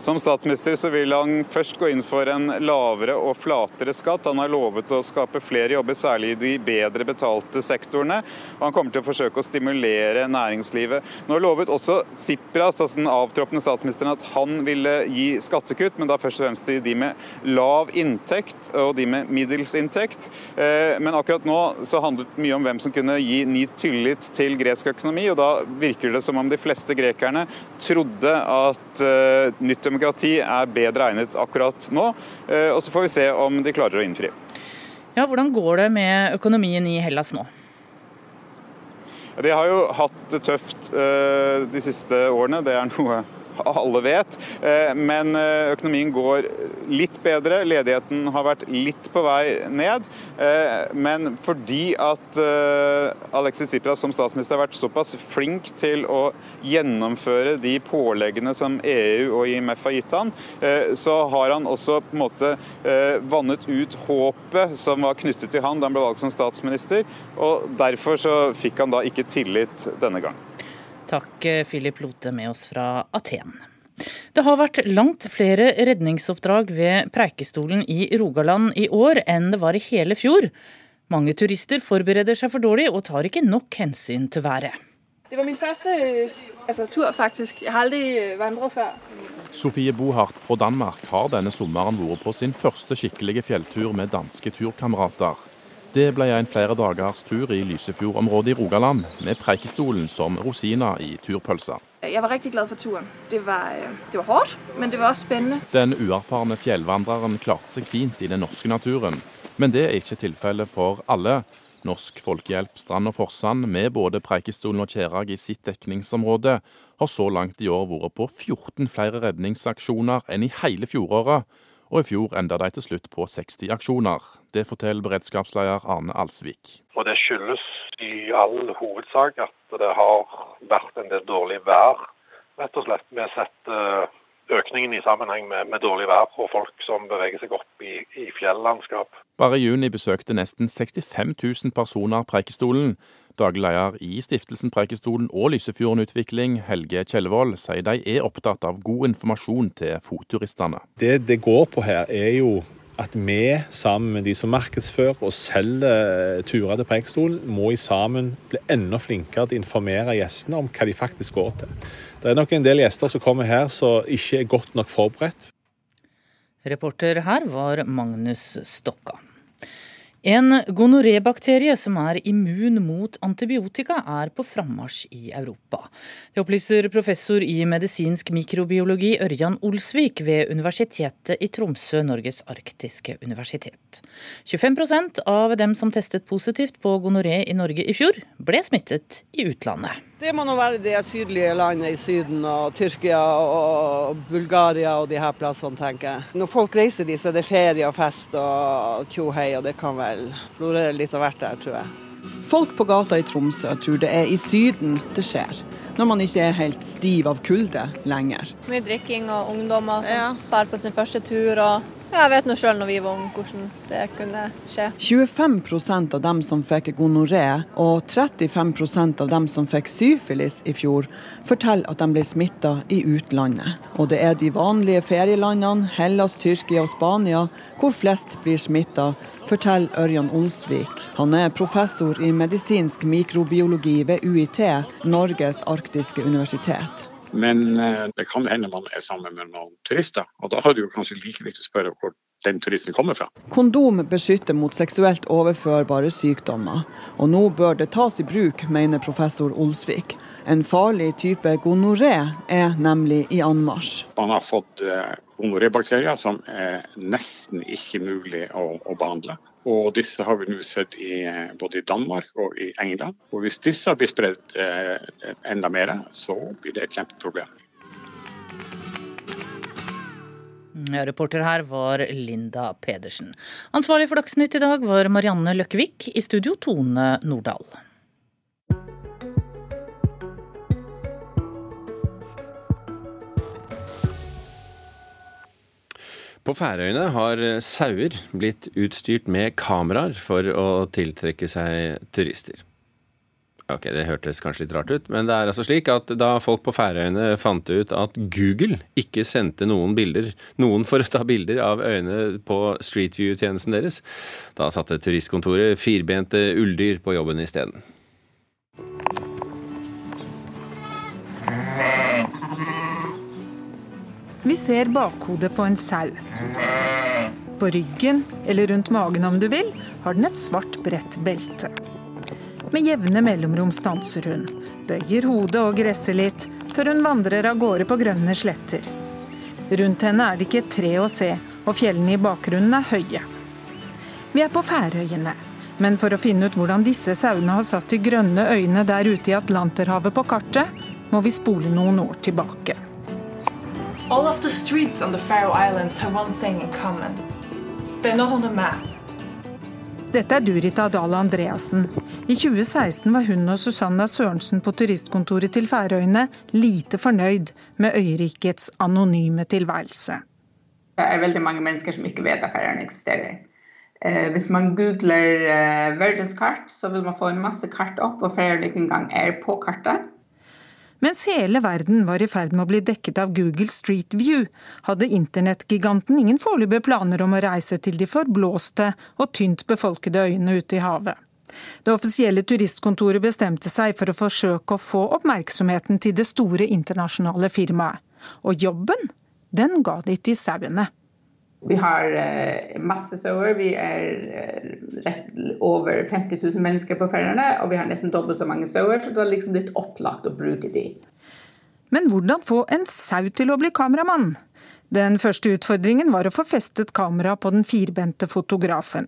Som statsminister så vil han først gå inn for en lavere og flatere skatt. Han har lovet å skape flere jobber, særlig i de bedre betalte sektorene. Og han kommer til å forsøke å stimulere næringslivet. Nå lovet også Tsipras, altså den avtroppende statsministeren, at han ville gi skattekutt, men da først og fremst til de med lav inntekt og de med middels inntekt. Eh, men akkurat nå så handlet det mye om hvem som kunne gi ny tillit til gresk økonomi, og da virker det som om de fleste grekerne trodde at eh, nytt demokrati er bedre egnet akkurat nå. Eh, og så får vi se om de klarer å innfri. Ja, Hvordan går det med økonomien i Hellas nå? De har jo hatt det tøft eh, de siste årene. Det er noe alle vet. Eh, men eh, økonomien går litt bedre. Ledigheten har vært litt på vei ned. Eh, men fordi at Alexis Tsipras som statsminister har vært såpass flink til å gjennomføre de påleggene som EU og IMF har gitt han, så har han også på en måte vannet ut håpet som var knyttet til han da han ble valgt som statsminister. Og derfor så fikk han da ikke tillit denne gang. Takk, Philip Lote, med oss fra Aten. Det har vært langt flere redningsoppdrag ved Preikestolen i Rogaland i år enn det var i hele fjor. Mange turister forbereder seg for dårlig og tar ikke nok hensyn til været. Det var min første altså, tur, faktisk. Jeg har aldri øh, vandret før. Sofie Bohart fra Danmark har denne sommeren vært på sin første skikkelige fjelltur med danske turkamerater. Det ble en flere dagers tur i Lysefjord-området i Rogaland, med Preikestolen som rosina i turpølsa. Jeg var riktig glad for turen. Det var, øh, det var hardt, men det var også spennende. Den uerfarne fjellvandreren klarte seg fint i den norske naturen, men det er ikke tilfellet for alle. Norsk Folkehjelp Strand og Forsand, med både Preikestolen og Kjerag i sitt dekningsområde, har så langt i år vært på 14 flere redningsaksjoner enn i hele fjoråret og i fjor enda de til slutt på 60 aksjoner. Det forteller beredskapsleder Arne Alsvik. Og Det skyldes i all hovedsak at det har vært en del dårlig vær, rett og slett. Vi har sett uh, økningen i sammenheng med, med, dårlig vær og folk som beveger seg opp i, i fjellandskap. Bare i juni besøkte nesten 65 000 personer Preikestolen. Daglig leder i Stiftelsen Preikestolen og Lysefjorden Utvikling, Helge Kjellevold, sier de er opptatt av god informasjon til fotturistene. Det det går på her, er jo at vi sammen med de som markedsfører og selger turer til Preikestolen, må i sammen bli enda flinkere til å informere gjestene om hva de faktisk går til. Det er nok en del gjester som kommer her som ikke er godt nok forberedt. Reporter her var Magnus Stokka. En gonorébakterie som er immun mot antibiotika, er på frammarsj i Europa. Det opplyser professor i medisinsk mikrobiologi Ørjan Olsvik ved Universitetet i Tromsø, Norges arktiske universitet. 25% av dem som testet positivt på gonoré i Norge i fjor, ble smittet i utlandet. Det må nå være de sydlige landene i Syden, og Tyrkia og Bulgaria og de her plassene, tenker jeg. Når folk reiser dit, så er det ferie og fest og tjohei, og det kan vel florere litt av hvert der, tror jeg. Folk på gata i Tromsø tror det er i Syden det skjer. Når man ikke er helt stiv av kulde lenger. Mye drikking og ungdommer som drar på sin første tur. og jeg vet nå sjøl når vi var unge hvordan det kunne skje. 25% av dem som fikk gonoré og 35% av dem som fikk syfilis i fjor, forteller at de ble smitta i utlandet. Og det er de vanlige ferielandene, Hellas, Tyrkia og Spania, hvor flest blir smitta, forteller Ørjan Olsvik. Han er professor i medisinsk mikrobiologi ved UiT, Norges arktiske universitet. Men eh, det kan hende man er sammen med noen turister, og da har du kanskje like viktig å spørre hvor den turisten kommer fra. Kondom beskytter mot seksuelt overførbare sykdommer, og nå bør det tas i bruk, mener professor Olsvik. En farlig type gonoré er nemlig i anmarsj. Man har fått eh, gonorébakterier som er nesten ikke mulig å, å behandle. Og disse har vi nå sett i, eh, både i Danmark og i England. Og hvis disse blir spredt eh, enda mer, så blir det et kjempeproblem. Ja, reporter her var Linda Pedersen. Ansvarlig for Dagsnytt i dag var Marianne Løkkevik. I studio Tone Nordahl. På Færøyene har sauer blitt utstyrt med kameraer for å tiltrekke seg turister. Ok, Det hørtes kanskje litt rart ut, men det er altså slik at da folk på Færøyene fant ut at Google ikke sendte noen bilder, noen for å ta bilder av øyene på Street View-tjenesten deres, da satte turistkontoret firbente ulldyr på jobben isteden. Vi ser bakhodet på en sau. På ryggen, eller rundt magen om du vil, har den et svart, bredt belte. Med jevne mellomrom stanser hun, bøyer hodet og gresser litt, før hun vandrer av gårde på grønne sletter. Rundt henne er det ikke et tre å se, og fjellene i bakgrunnen er høye. Vi er på Færøyene, men for å finne ut hvordan disse sauene har satt de grønne øyene der ute i Atlanterhavet på kartet, må vi spole noen år tilbake. All of the streets on the Faroe Islands have one thing in common. They're not on the map. Dette er Durita Dahl Andreassen. I 2016 var hun og Susanna Sørensen på turistkontoret til Færøyene lite fornøyd med øyrikets anonyme tilværelse. Det er veldig mange mennesker som ikke vet at Færøyene eksisterer. Eh, hvis man googler eh, verdenskart, så vil man få en masse kart opp, og Færøyene ikke engang er på kartet. Mens hele verden var i ferd med å bli dekket av Google Street View, hadde internettgiganten ingen foreløpige planer om å reise til de forblåste og tynt befolkede øyene ute i havet. Det offisielle turistkontoret bestemte seg for å forsøke å få oppmerksomheten til det store internasjonale firmaet. Og jobben, den ga de til sauene. Vi har eh, masse sauer. Vi er eh, rett over 50 000 mennesker på Færøyene, og vi har nesten dobbelt så mange sauer, så det var liksom litt opplagt å bruke de. Men hvordan få en sau til å bli kameramann? Den første utfordringen var å få festet kamera på den firbente fotografen.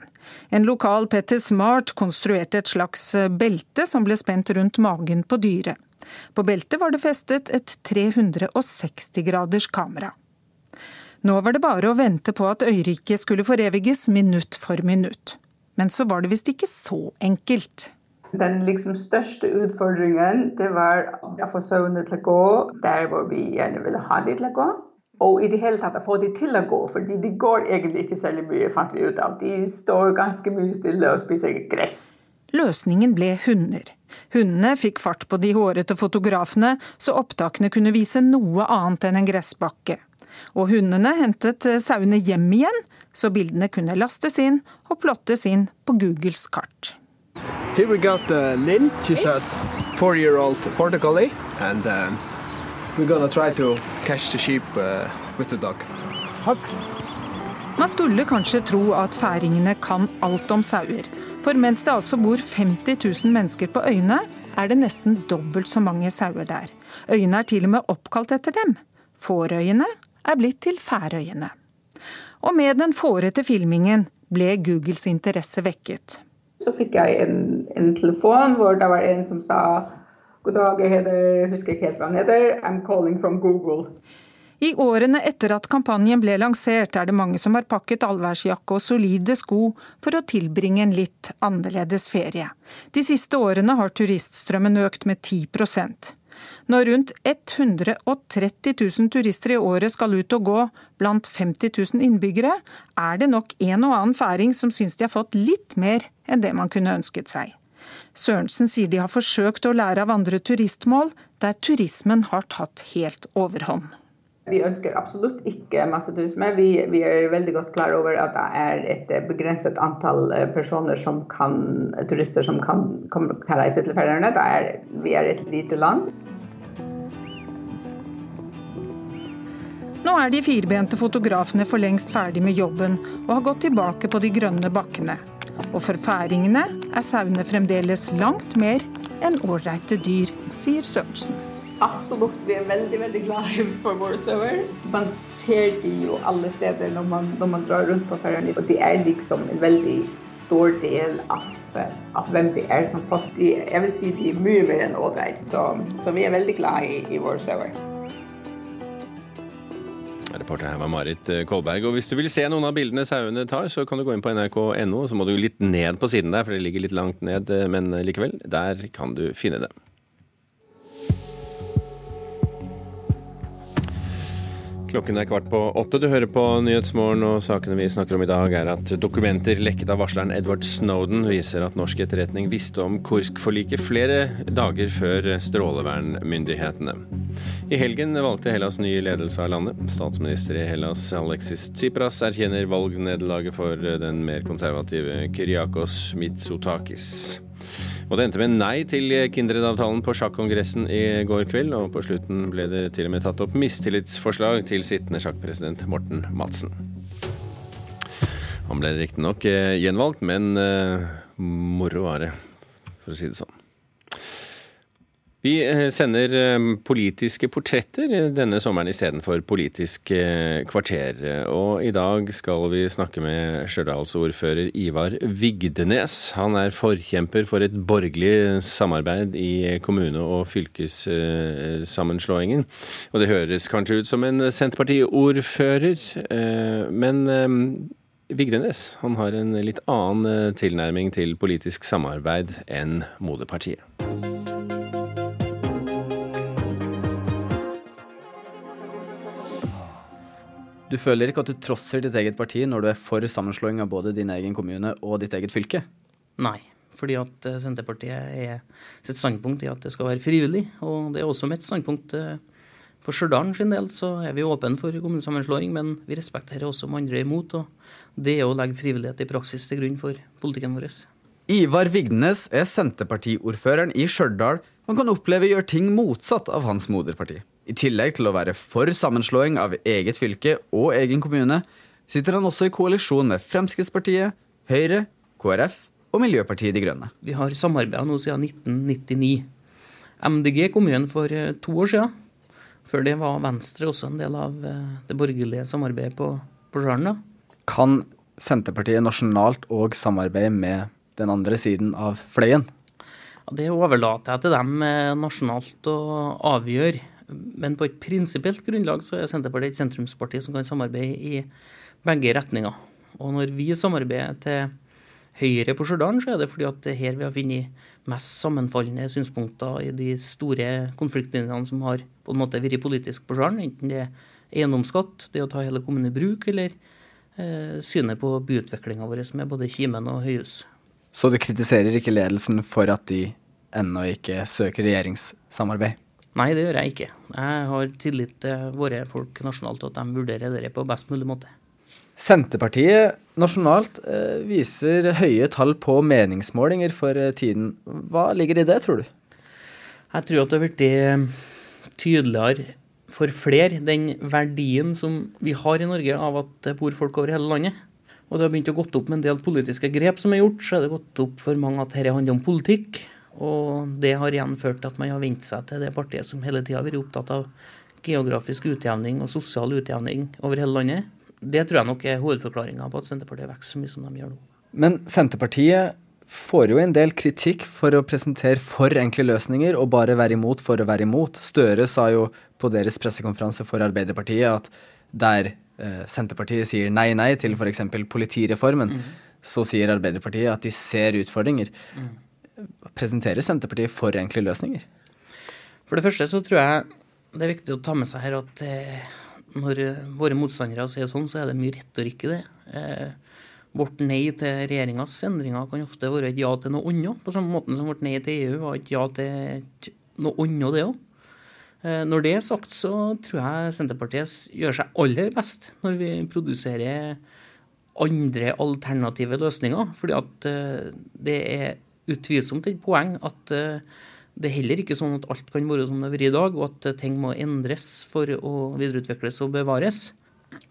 En lokal Petter Smart konstruerte et slags eh, belte som ble spent rundt magen på dyret. På beltet var det festet et 360 graders kamera. Nå var det bare å vente på at øyriket skulle foreviges minutt for minutt. Men så var det visst ikke så enkelt. Den liksom største utfordringen det var å få sauene til å gå der hvor vi gjerne ville ha dem til å gå. Og i det hele tatt å få de til å gå, fordi de går egentlig ikke særlig mye, fant vi ut av. De står ganske mye stille og spiser gress. Løsningen ble hunder. Hundene fikk fart på de hårete fotografene, så opptakene kunne vise noe annet enn en gressbakke. Og hundene hentet sauene hjem igjen, så bildene kunne lastes inn og plottes inn på Googles kart. Her we got uh, Lynn. She's a four-year-old border collie, and um, we're gonna try to catch the sheep uh, with the dog. Man skulle kanskje tro at færingene kan alt om sauer. For mens det altså bor 50 000 mennesker på øyene, er det nesten dobbelt så mange sauer der. Øyene er til og med oppkalt etter dem. Fårøyene er blitt til Færøyene. Og med den fårete filmingen ble Googles interesse vekket. Så fikk jeg en, en telefon hvor det var en som sa God dag, jeg heter, husker ikke helt hva han heter. I'm calling from Google. I årene etter at kampanjen ble lansert, er det mange som har pakket allværsjakke og solide sko for å tilbringe en litt annerledes ferie. De siste årene har turiststrømmen økt med 10 Når rundt 130 000 turister i året skal ut og gå blant 50 000 innbyggere, er det nok en og annen færing som syns de har fått litt mer enn det man kunne ønsket seg. Sørensen sier de har forsøkt å lære av andre turistmål, der turismen har tatt helt overhånd. Vi ønsker absolutt ikke masseturisme. Vi, vi, er veldig godt klar over at det er et begrenset antall eh, personer som kan, turister som kan, kan reise til Færøyene. Vi er et lite land. Nå er de firbente fotografene for lengst ferdig med jobben og har gått tilbake på de grønne bakkene. Og for færingene er sauene fremdeles langt mer enn ålreite dyr, sier Sørensen. Absolutt, vi er veldig veldig glad for våre sauer. Man ser de jo alle steder når man, når man drar rundt på Færøyene. Og de er liksom en veldig stor del av, av hvem de er som folk. Jeg vil si de er mye mer enn ålreit. Så, så, vi er veldig glad i, i våre sauer. Reporter her var Marit eh, Kolberg. Og hvis du vil se noen av bildene sauene tar, så kan du gå inn på nrk.no. Så må du litt ned på siden der, for det ligger litt langt ned, eh, men likevel. Der kan du finne det. Klokken er kvart på åtte. Du hører på Nyhetsmorgen, og sakene vi snakker om i dag er at dokumenter lekket av varsleren Edward Snowden viser at norsk etterretning visste om Kursk-forliket flere dager før strålevernmyndighetene. I helgen valgte Hellas ny ledelse av landet. Statsminister i Hellas Alexis Tsipras erkjenner valgnederlaget for den mer konservative Kyriakos Mitsotakis. Og det endte med nei til Kindred-avtalen på sjakkongressen i går kveld, og på slutten ble det til og med tatt opp mistillitsforslag til sittende sjakkpresident Morten Madsen. Han ble riktignok eh, gjenvalgt, men uh, moro var det, for å si det sånn. Vi eh, sender eh, politiske portretter denne sommeren istedenfor Politisk eh, kvarter. Og i dag skal vi snakke med Stjørdals-ordfører Ivar Vigdenes. Han er forkjemper for et borgerlig samarbeid i kommune- og fylkessammenslåingen. Og det høres kanskje ut som en Senterparti-ordfører, men Vigdenes han har en litt annen tilnærming til politisk samarbeid enn moderpartiet. Du føler ikke at du trosser ditt eget parti når du er for sammenslåing av både din egen kommune og ditt eget fylke? Nei, fordi at eh, Senterpartiet er sitt standpunkt i at det skal være frivillig. Og det er også mitt standpunkt. Eh, for Stjørdal sin del så er vi åpne for kommunesammenslåing, men vi respekterer også om andre er imot. Og det er å legge frivillighet i praksis til grunn for politikken vår. Ivar Vigdenes er Senterpartiordføreren i Stjørdal. Man kan oppleve gjør ting motsatt av hans moderparti. I tillegg til å være for sammenslåing av eget fylke og egen kommune, sitter han også i koalisjon med Fremskrittspartiet, Høyre, KrF og Miljøpartiet De Grønne. Vi har samarbeida nå siden 1999. MDG kom igjen for eh, to år siden. Før det var Venstre også en del av eh, det borgerlige samarbeidet på, på Jarna. Kan Senterpartiet nasjonalt òg samarbeide med den andre siden av fløyen? Ja, det overlater jeg til dem eh, nasjonalt å avgjøre. Men på et prinsipielt grunnlag så er Senterpartiet et sentrumsparti som kan samarbeide i begge retninger. Og når vi samarbeider til Høyre på Stjørdal, så er det fordi at det er her vi har funnet mest sammenfallende synspunkter i de store konfliktlinjene som har på en måte vært politisk på Stjørdal, enten det er eiendomsskatt, det å ta hele kommunen i bruk, eller eh, synet på byutviklinga vår med både Kimen og Høyhus. Så du kritiserer ikke ledelsen for at de ennå ikke søker regjeringssamarbeid? Nei, det gjør jeg ikke. Jeg har tillit til våre folk nasjonalt, og at de vurderer det på best mulig måte. Senterpartiet nasjonalt eh, viser høye tall på meningsmålinger for eh, tiden. Hva ligger i det, tror du? Jeg tror at det har blitt eh, tydeligere for flere den verdien som vi har i Norge av at det bor folk over hele landet. Og det har begynt å gått opp med en del politiske grep som er gjort, så er det gått opp for mange at dette handler om politikk. Og det har igjen ført til at man har vent seg til det partiet som hele tida har vært opptatt av geografisk utjevning og sosial utjevning over hele landet. Det tror jeg nok er hovedforklaringa på at Senterpartiet vokser så mye som de gjør nå. Men Senterpartiet får jo en del kritikk for å presentere for enkle løsninger og bare være imot for å være imot. Støre sa jo på deres pressekonferanse for Arbeiderpartiet at der eh, Senterpartiet sier nei, nei til f.eks. politireformen, mm. så sier Arbeiderpartiet at de ser utfordringer. Mm. Presenterer Senterpartiet for enkle løsninger? For det første så tror jeg det er viktig å ta med seg her at eh, når våre motstandere sier sånn, så er det mye retorikk i det. Eh, vårt nei til regjeringas endringer kan ofte være et ja til noe annet, på samme måte som vårt nei til EU var et ja til noe annet, det òg. Eh, når det er sagt, så tror jeg Senterpartiet gjør seg aller best når vi produserer andre alternative løsninger. fordi at eh, det er utvilsomt et poeng at eh, det er heller ikke sånn at alt kan være som det har vært i dag, og at ting må endres for å videreutvikles og bevares.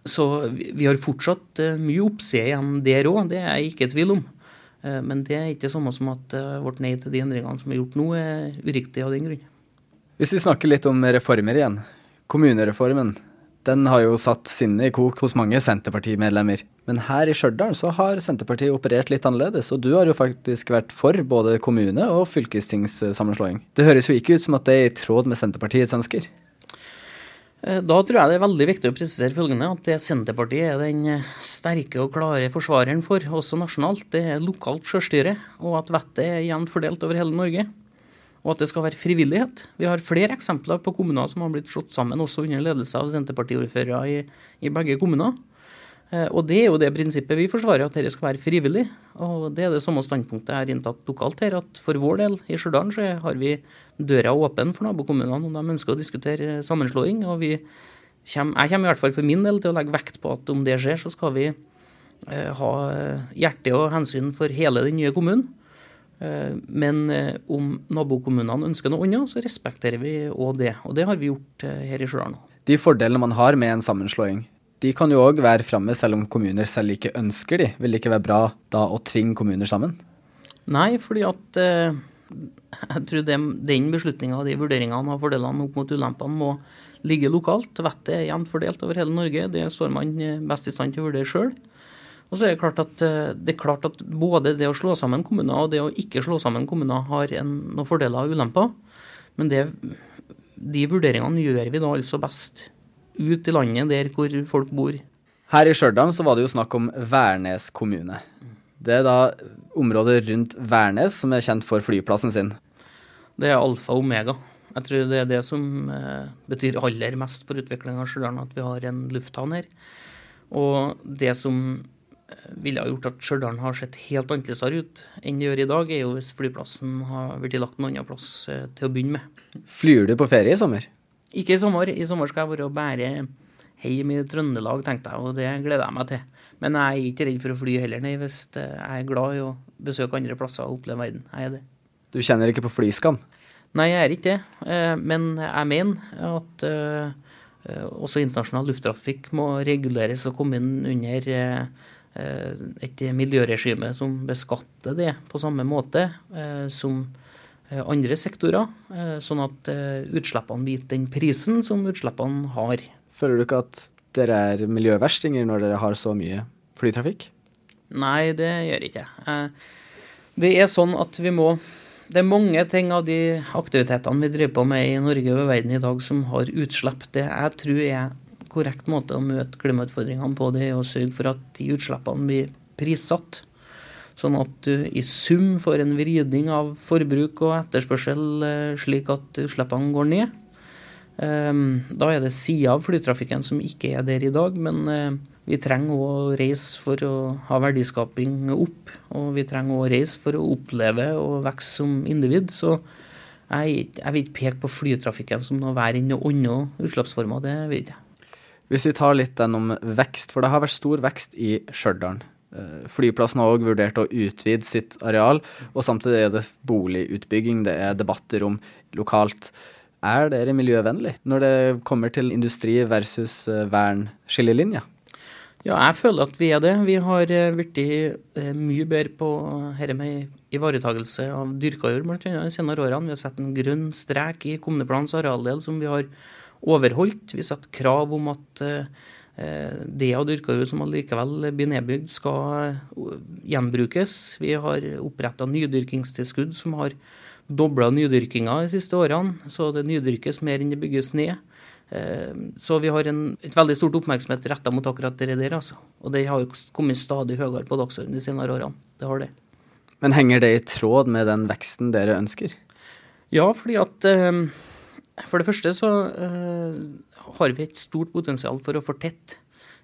Så vi har fortsatt eh, mye oppside igjen der òg, det er jeg ikke i tvil om. Eh, men det er ikke det samme som at eh, vårt nei til de endringene som er gjort nå, er uriktig av den grunn. Hvis vi snakker litt om reformer igjen. Kommunereformen. Den har jo satt sinnet i kok hos mange Senterpartimedlemmer. Men her i Stjørdal så har Senterpartiet operert litt annerledes, og du har jo faktisk vært for både kommune- og fylkestingssammenslåing. Det høres jo ikke ut som at det er i tråd med Senterpartiets ønsker? Eh, da tror jeg det er veldig viktig å presisere følgende, at det Senterpartiet er den eh, sterke og klare forsvareren for, også nasjonalt, det er lokalt sjølstyre, og at vettet er jevnt fordelt over hele Norge. Og at det skal være frivillighet. Vi har flere eksempler på kommuner som har blitt slått sammen, også under ledelse av Senterpartiordførere i, i begge kommuner. Eh, og det er jo det prinsippet vi forsvarer, at dette skal være frivillig. Og det er det samme standpunktet jeg har inntatt lokalt her, at for vår del i Stjørdal har vi døra åpen for nabokommunene om de ønsker å diskutere sammenslåing. Og vi kommer, jeg kommer i hvert fall for min del til å legge vekt på at om det skjer, så skal vi eh, ha hjerte og hensyn for hele den nye kommunen. Eh, men eh, om nabokommunene ønsker noe annet, så respekterer vi òg det. Og det har vi gjort eh, her i Stjørdal. De fordelene man har med en sammenslåing, de kan jo òg være framme selv om kommuner selv ikke ønsker de. Vil det ikke være bra da å tvinge kommuner sammen? Nei, fordi at jeg tror det, den beslutninga og de vurderingene av fordelene opp mot ulempene må ligge lokalt. Vettet er jevnt fordelt over hele Norge. Det står man best i stand til å vurdere sjøl. Og så er det klart at eh, det er klart at både det å slå sammen kommuner og det å ikke slå sammen kommuner har en, noen fordeler og ulemper. Men det, de vurderingene gjør vi da altså best ut i landet der hvor folk bor. Her i Stjørdal så var det jo snakk om Værnes kommune. Det er da området rundt Værnes som er kjent for flyplassen sin. Det er alfa og omega. Jeg tror det er det som eh, betyr aller mest for utviklinga av Stjørdal, at vi har en lufthavn her. Og det som ville ha gjort at Stjørdal har sett helt annerledes ut enn det gjør i dag, er jo hvis flyplassen har blitt lagt noen annen plass eh, til å begynne med. Flyr du på ferie i sommer? Ikke i sommer. I sommer skal jeg være og bære hjem i Trøndelag, tenkte jeg, og det gleder jeg meg til. Men jeg er ikke redd for å fly heller, nei, hvis jeg er glad i å besøke andre plasser og oppleve verden. Jeg er det. Du kjenner ikke på flyskam? Nei, jeg er ikke det. Eh, men jeg mener at eh, også internasjonal lufttrafikk må reguleres og komme inn under et miljøregime som beskatter det på samme måte som Eh, andre sektorer, eh, sånn at eh, utslippene blir den prisen som utslippene har. Føler du ikke at dere er miljøverstinger når dere har så mye flytrafikk? Nei, det gjør ikke jeg. Det er sånn at vi må Det er mange ting av de aktivitetene vi driver på med i Norge og verden i dag som har utslipp. Det jeg tror er korrekt måte å møte klimautfordringene på, det er å sørge for at de utslippene blir prissatt. Sånn at du i sum får en vridning av forbruk og etterspørsel eh, slik at utslippene går ned. Da er det sider av flytrafikken som ikke er der i dag, men vi trenger å reise for å ha verdiskaping opp. Og vi trenger å reise for å oppleve og vokse som individ. Så jeg, vil ikke peke på flytrafikken som noe verre enn noen andre utslippsformer. Det vil jeg ikke. Hvis vi tar litt den om vekst, for det har vært stor vekst i Stjørdal. Eh, flyplassen har òg vurdert å utvide sitt areal, og samtidig er det boligutbygging, det er debatter om lokalt. Er dere miljøvennlig når det kommer til industri versus eh, vern-skillelinja? Ja, jeg føler at vi er det. Vi har eh, blitt mye bedre på dette med ivaretakelse av dyrka jord bl.a. de senere årene. Vi har sett en grønn strek i kommuneplanens arealdel som vi har overholdt. Vi setter krav om at Eh, det av dyrka jord som allikevel blir nedbygd, skal eh, gjenbrukes. Vi har oppretta nydyrkingstilskudd som har dobla nydyrkinga de siste årene. Så det nydyrkes mer enn det bygges ned. Eh, så vi har en, et veldig stort oppmerksomhet retta mot akkurat det der. Altså. Og det har kommet stadig høyere på dagsordenen de senere årene. Det har det. Men henger det i tråd med den veksten dere ønsker? Ja, fordi at For det første så har vi et stort potensial for å fortette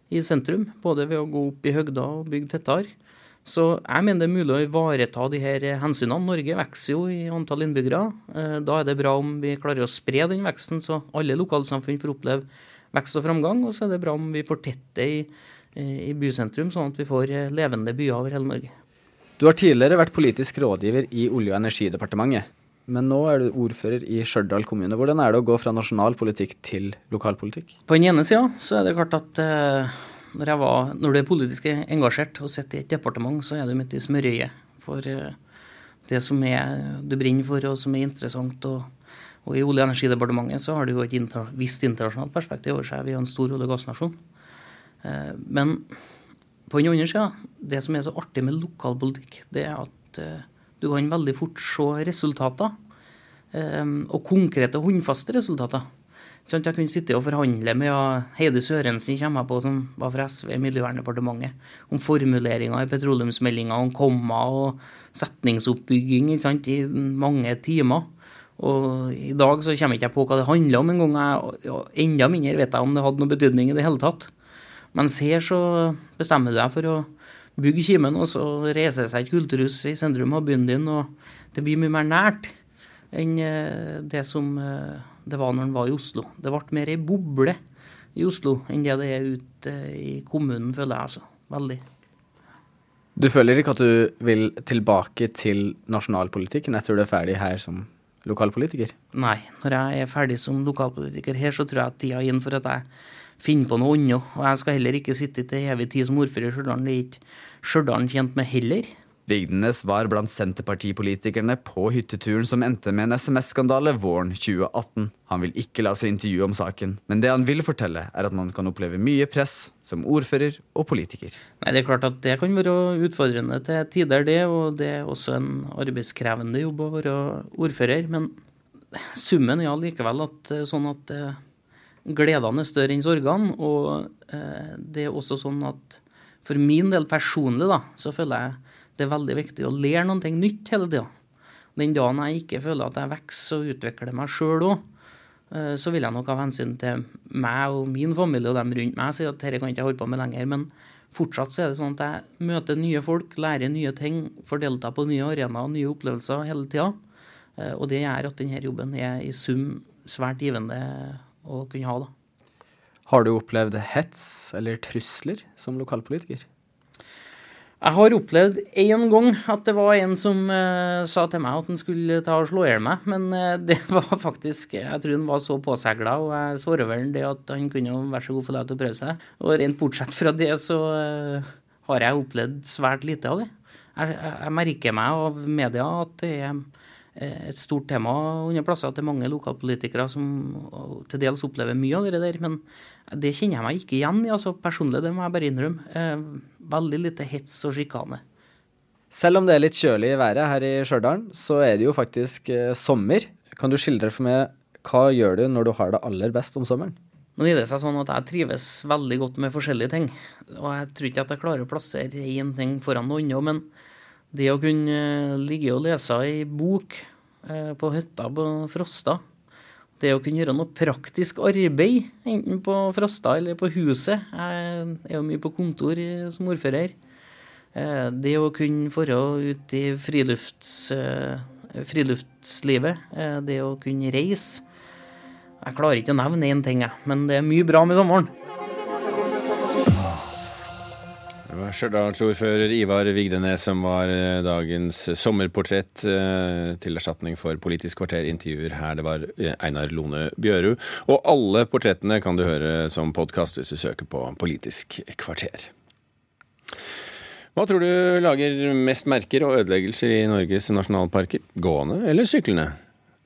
i sentrum, både ved å gå opp i høgda og bygge tettere. Så jeg mener det er mulig å ivareta de her hensynene. Norge vokser jo i antall innbyggere. Eh, da er det bra om vi klarer å spre den veksten, så alle lokalsamfunn får oppleve vekst og framgang. Og så er det bra om vi fortetter i, i bysentrum, sånn at vi får levende byer over hele Norge. Du har tidligere vært politisk rådgiver i Olje- og energidepartementet. Men nå er du ordfører i Stjørdal kommune. Hvordan er det å gå fra nasjonal politikk til lokalpolitikk? På den ene sida så er det klart at uh, når, var, når, du er politisk engasjert og sitter i et departement, så er du midt i smørøyet for uh, det som er, du brenner for og som er interessant. Og, og i Olje- og energidepartementet så har du jo et inter, visst internasjonalt perspektiv over seg. Vi er en stor olje- og gassnasjon. Uh, men på den andre sida, det som er så artig med lokalpolitikk, det er at du kan veldig fort se resultater, ehm, og konkrete, håndfaste resultater. Jeg kunne sitte og forhandle med Heidi Sørensen kommer på, som var fra SV i Miljøverndepartementet, om formuleringer i petroleumsmeldinga, om komma og setningsoppbygging sant, i mange timer. Og I dag så kommer jeg ikke på hva det handler om engang. Enda mindre vet jeg om det hadde noe betydning i det hele tatt. Mens her så bestemmer du deg for å bygge kimen, og så reiser seg et kulturhus i sentrum av byen din, og det blir mye mer nært enn eh, det som eh, det var når en var i Oslo. Det ble mer ei boble i Oslo enn det det er ute i kommunen, føler jeg altså. Veldig. Du føler ikke at du vil tilbake til nasjonalpolitikken etter du er ferdig her som lokalpolitiker? Nei, når jeg er ferdig som lokalpolitiker her, så tror jeg at tida er inn for at jeg finner på noe annet. Og jeg skal heller ikke sitte til evig tid som ordfører i Stjørdal. Det er ikke Stjørdal kjent med heller. Vigdenes var blant Senterpartipolitikerne på hytteturen som endte med en SMS-skandale våren 2018. Han vil ikke la seg intervjue om saken, men det han vil fortelle, er at man kan oppleve mye press som ordfører og politiker. Nei, Det er klart at det kan være utfordrende til tider, det, og det er også en arbeidskrevende jobb å være ordfører. Men summen er allikevel at, sånn at eh, gledene er større enn sorgene, og eh, det er også sånn at for min del personlig da, så føler jeg det er veldig viktig å lære noe nytt hele tida. Den dagen jeg ikke føler at jeg vokser og utvikler meg sjøl òg, eh, så vil jeg nok av hensyn til meg og min familie og dem rundt meg si at dette kan jeg ikke holde på med lenger. Men fortsatt så er det sånn at jeg møter nye folk, lærer nye ting, får delta på nye arenaer og nye opplevelser hele tida. Eh, og det gjør at denne jobben er i sum svært givende å kunne ha. da. Har du opplevd hets eller trusler som lokalpolitiker? Jeg har opplevd én gang at det var en som uh, sa til meg at han skulle ta og slå i hjel meg. Men uh, det var faktisk Jeg tror han var så påsegla, og jeg så over det at han kunne være så god for deg til å prøve seg. Og rent bortsett fra det, så uh, har jeg opplevd svært lite av det. Jeg, jeg, merker meg av media at det er et stort tema under plasser til mange lokalpolitikere som til dels opplever mye av det der. Men det kjenner jeg meg ikke igjen i. altså Personlig, det må jeg bare innrømme. Eh, veldig lite hets og sjikane. Selv om det er litt kjølig i været her i Stjørdal, så er det jo faktisk eh, sommer. Kan du skildre for meg hva gjør du når du har det aller best om sommeren? Nå er det seg sånn at Jeg trives veldig godt med forskjellige ting. Og jeg tror ikke at jeg klarer å plassere én ting foran noe annet. Men det å kunne ligge og lese ei bok eh, på hytta på Frosta, Det å kunne gjøre noe praktisk arbeid, enten på Frosta eller på huset. Jeg er jo mye på kontor som ordfører. Eh, det å kunne dra ut i frilufts, eh, friluftslivet, eh, det å kunne reise. Jeg klarer ikke å nevne én ting, men det er mye bra med sommeren. Stjørdalsordfører Ivar Vigdenes som var eh, dagens sommerportrett eh, til erstatning for Politisk kvarter intervjuer her. Det var eh, Einar Lone Bjørud. Og alle portrettene kan du høre som podkast hvis du søker på Politisk kvarter. Hva tror du lager mest merker og ødeleggelser i Norges nasjonalparker? Gående eller syklende?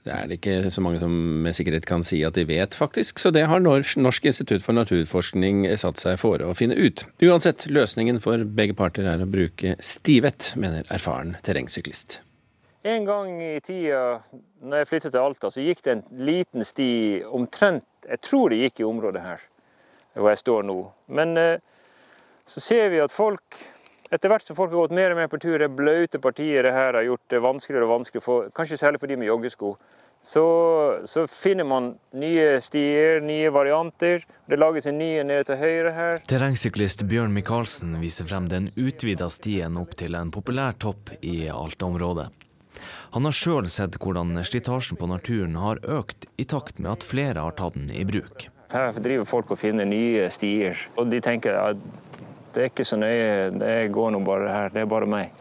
Det er det ikke så mange som med sikkerhet kan si at de vet, faktisk. Så det har Norsk institutt for naturforskning satt seg fore å finne ut. Uansett, løsningen for begge parter er å bruke stivett, mener erfaren terrengsyklist. En gang i tida når jeg flyttet til Alta, så gikk det en liten sti omtrent Jeg tror det gikk i området her, hvor jeg står nå. Men eh, så ser vi at folk etter hvert som folk har gått mer og mer på tur, det blaute partiet det her har gjort det vanskeligere og vanskeligere, for, kanskje særlig for de med joggesko, så, så, finner man nye stier, nye varianter. Det lages en ny nede til høyre her. Terrengsyklist Bjørn Micaelsen viser frem den utvida stien opp til en populær topp i Alta-området. Han har sjøl sett hvordan slitasjen på naturen har økt i takt med at flere har tatt den i bruk. Her driver folk og finner nye stier, og de tenker at det er ikke så nøye, det går nå bare her, det er bare meg.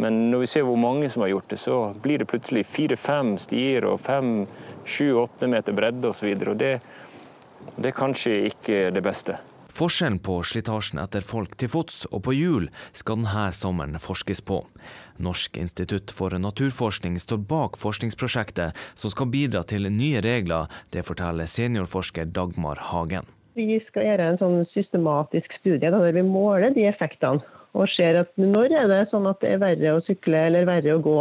Men når vi ser hvor mange som har gjort det, så blir det plutselig fire-fem stier og fem, sju-åtte meter bredde osv. Og, så og det, det er kanskje ikke det beste. Forskjellen på slitasjen etter folk til fots og på hjul skal denne sommeren forskes på. Norsk institutt for naturforskning står bak forskningsprosjektet som skal bidra til nye regler. Det forteller seniorforsker Dagmar Hagen. Vi skal gjøre en sånn systematisk studie der vi måler de effektene. Og ser at når er det sånn at det er verre å sykle eller verre å gå.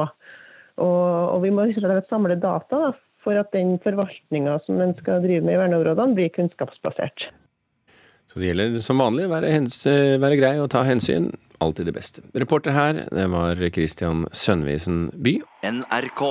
Og, og vi må samle data da, for at den forvaltninga som en skal drive med i verneområdene, blir kunnskapsbasert. Så det gjelder som vanlig være, være grei og ta hensyn. Alltid det beste. Reporter her, det var Christian Sønnvisen By. NRK.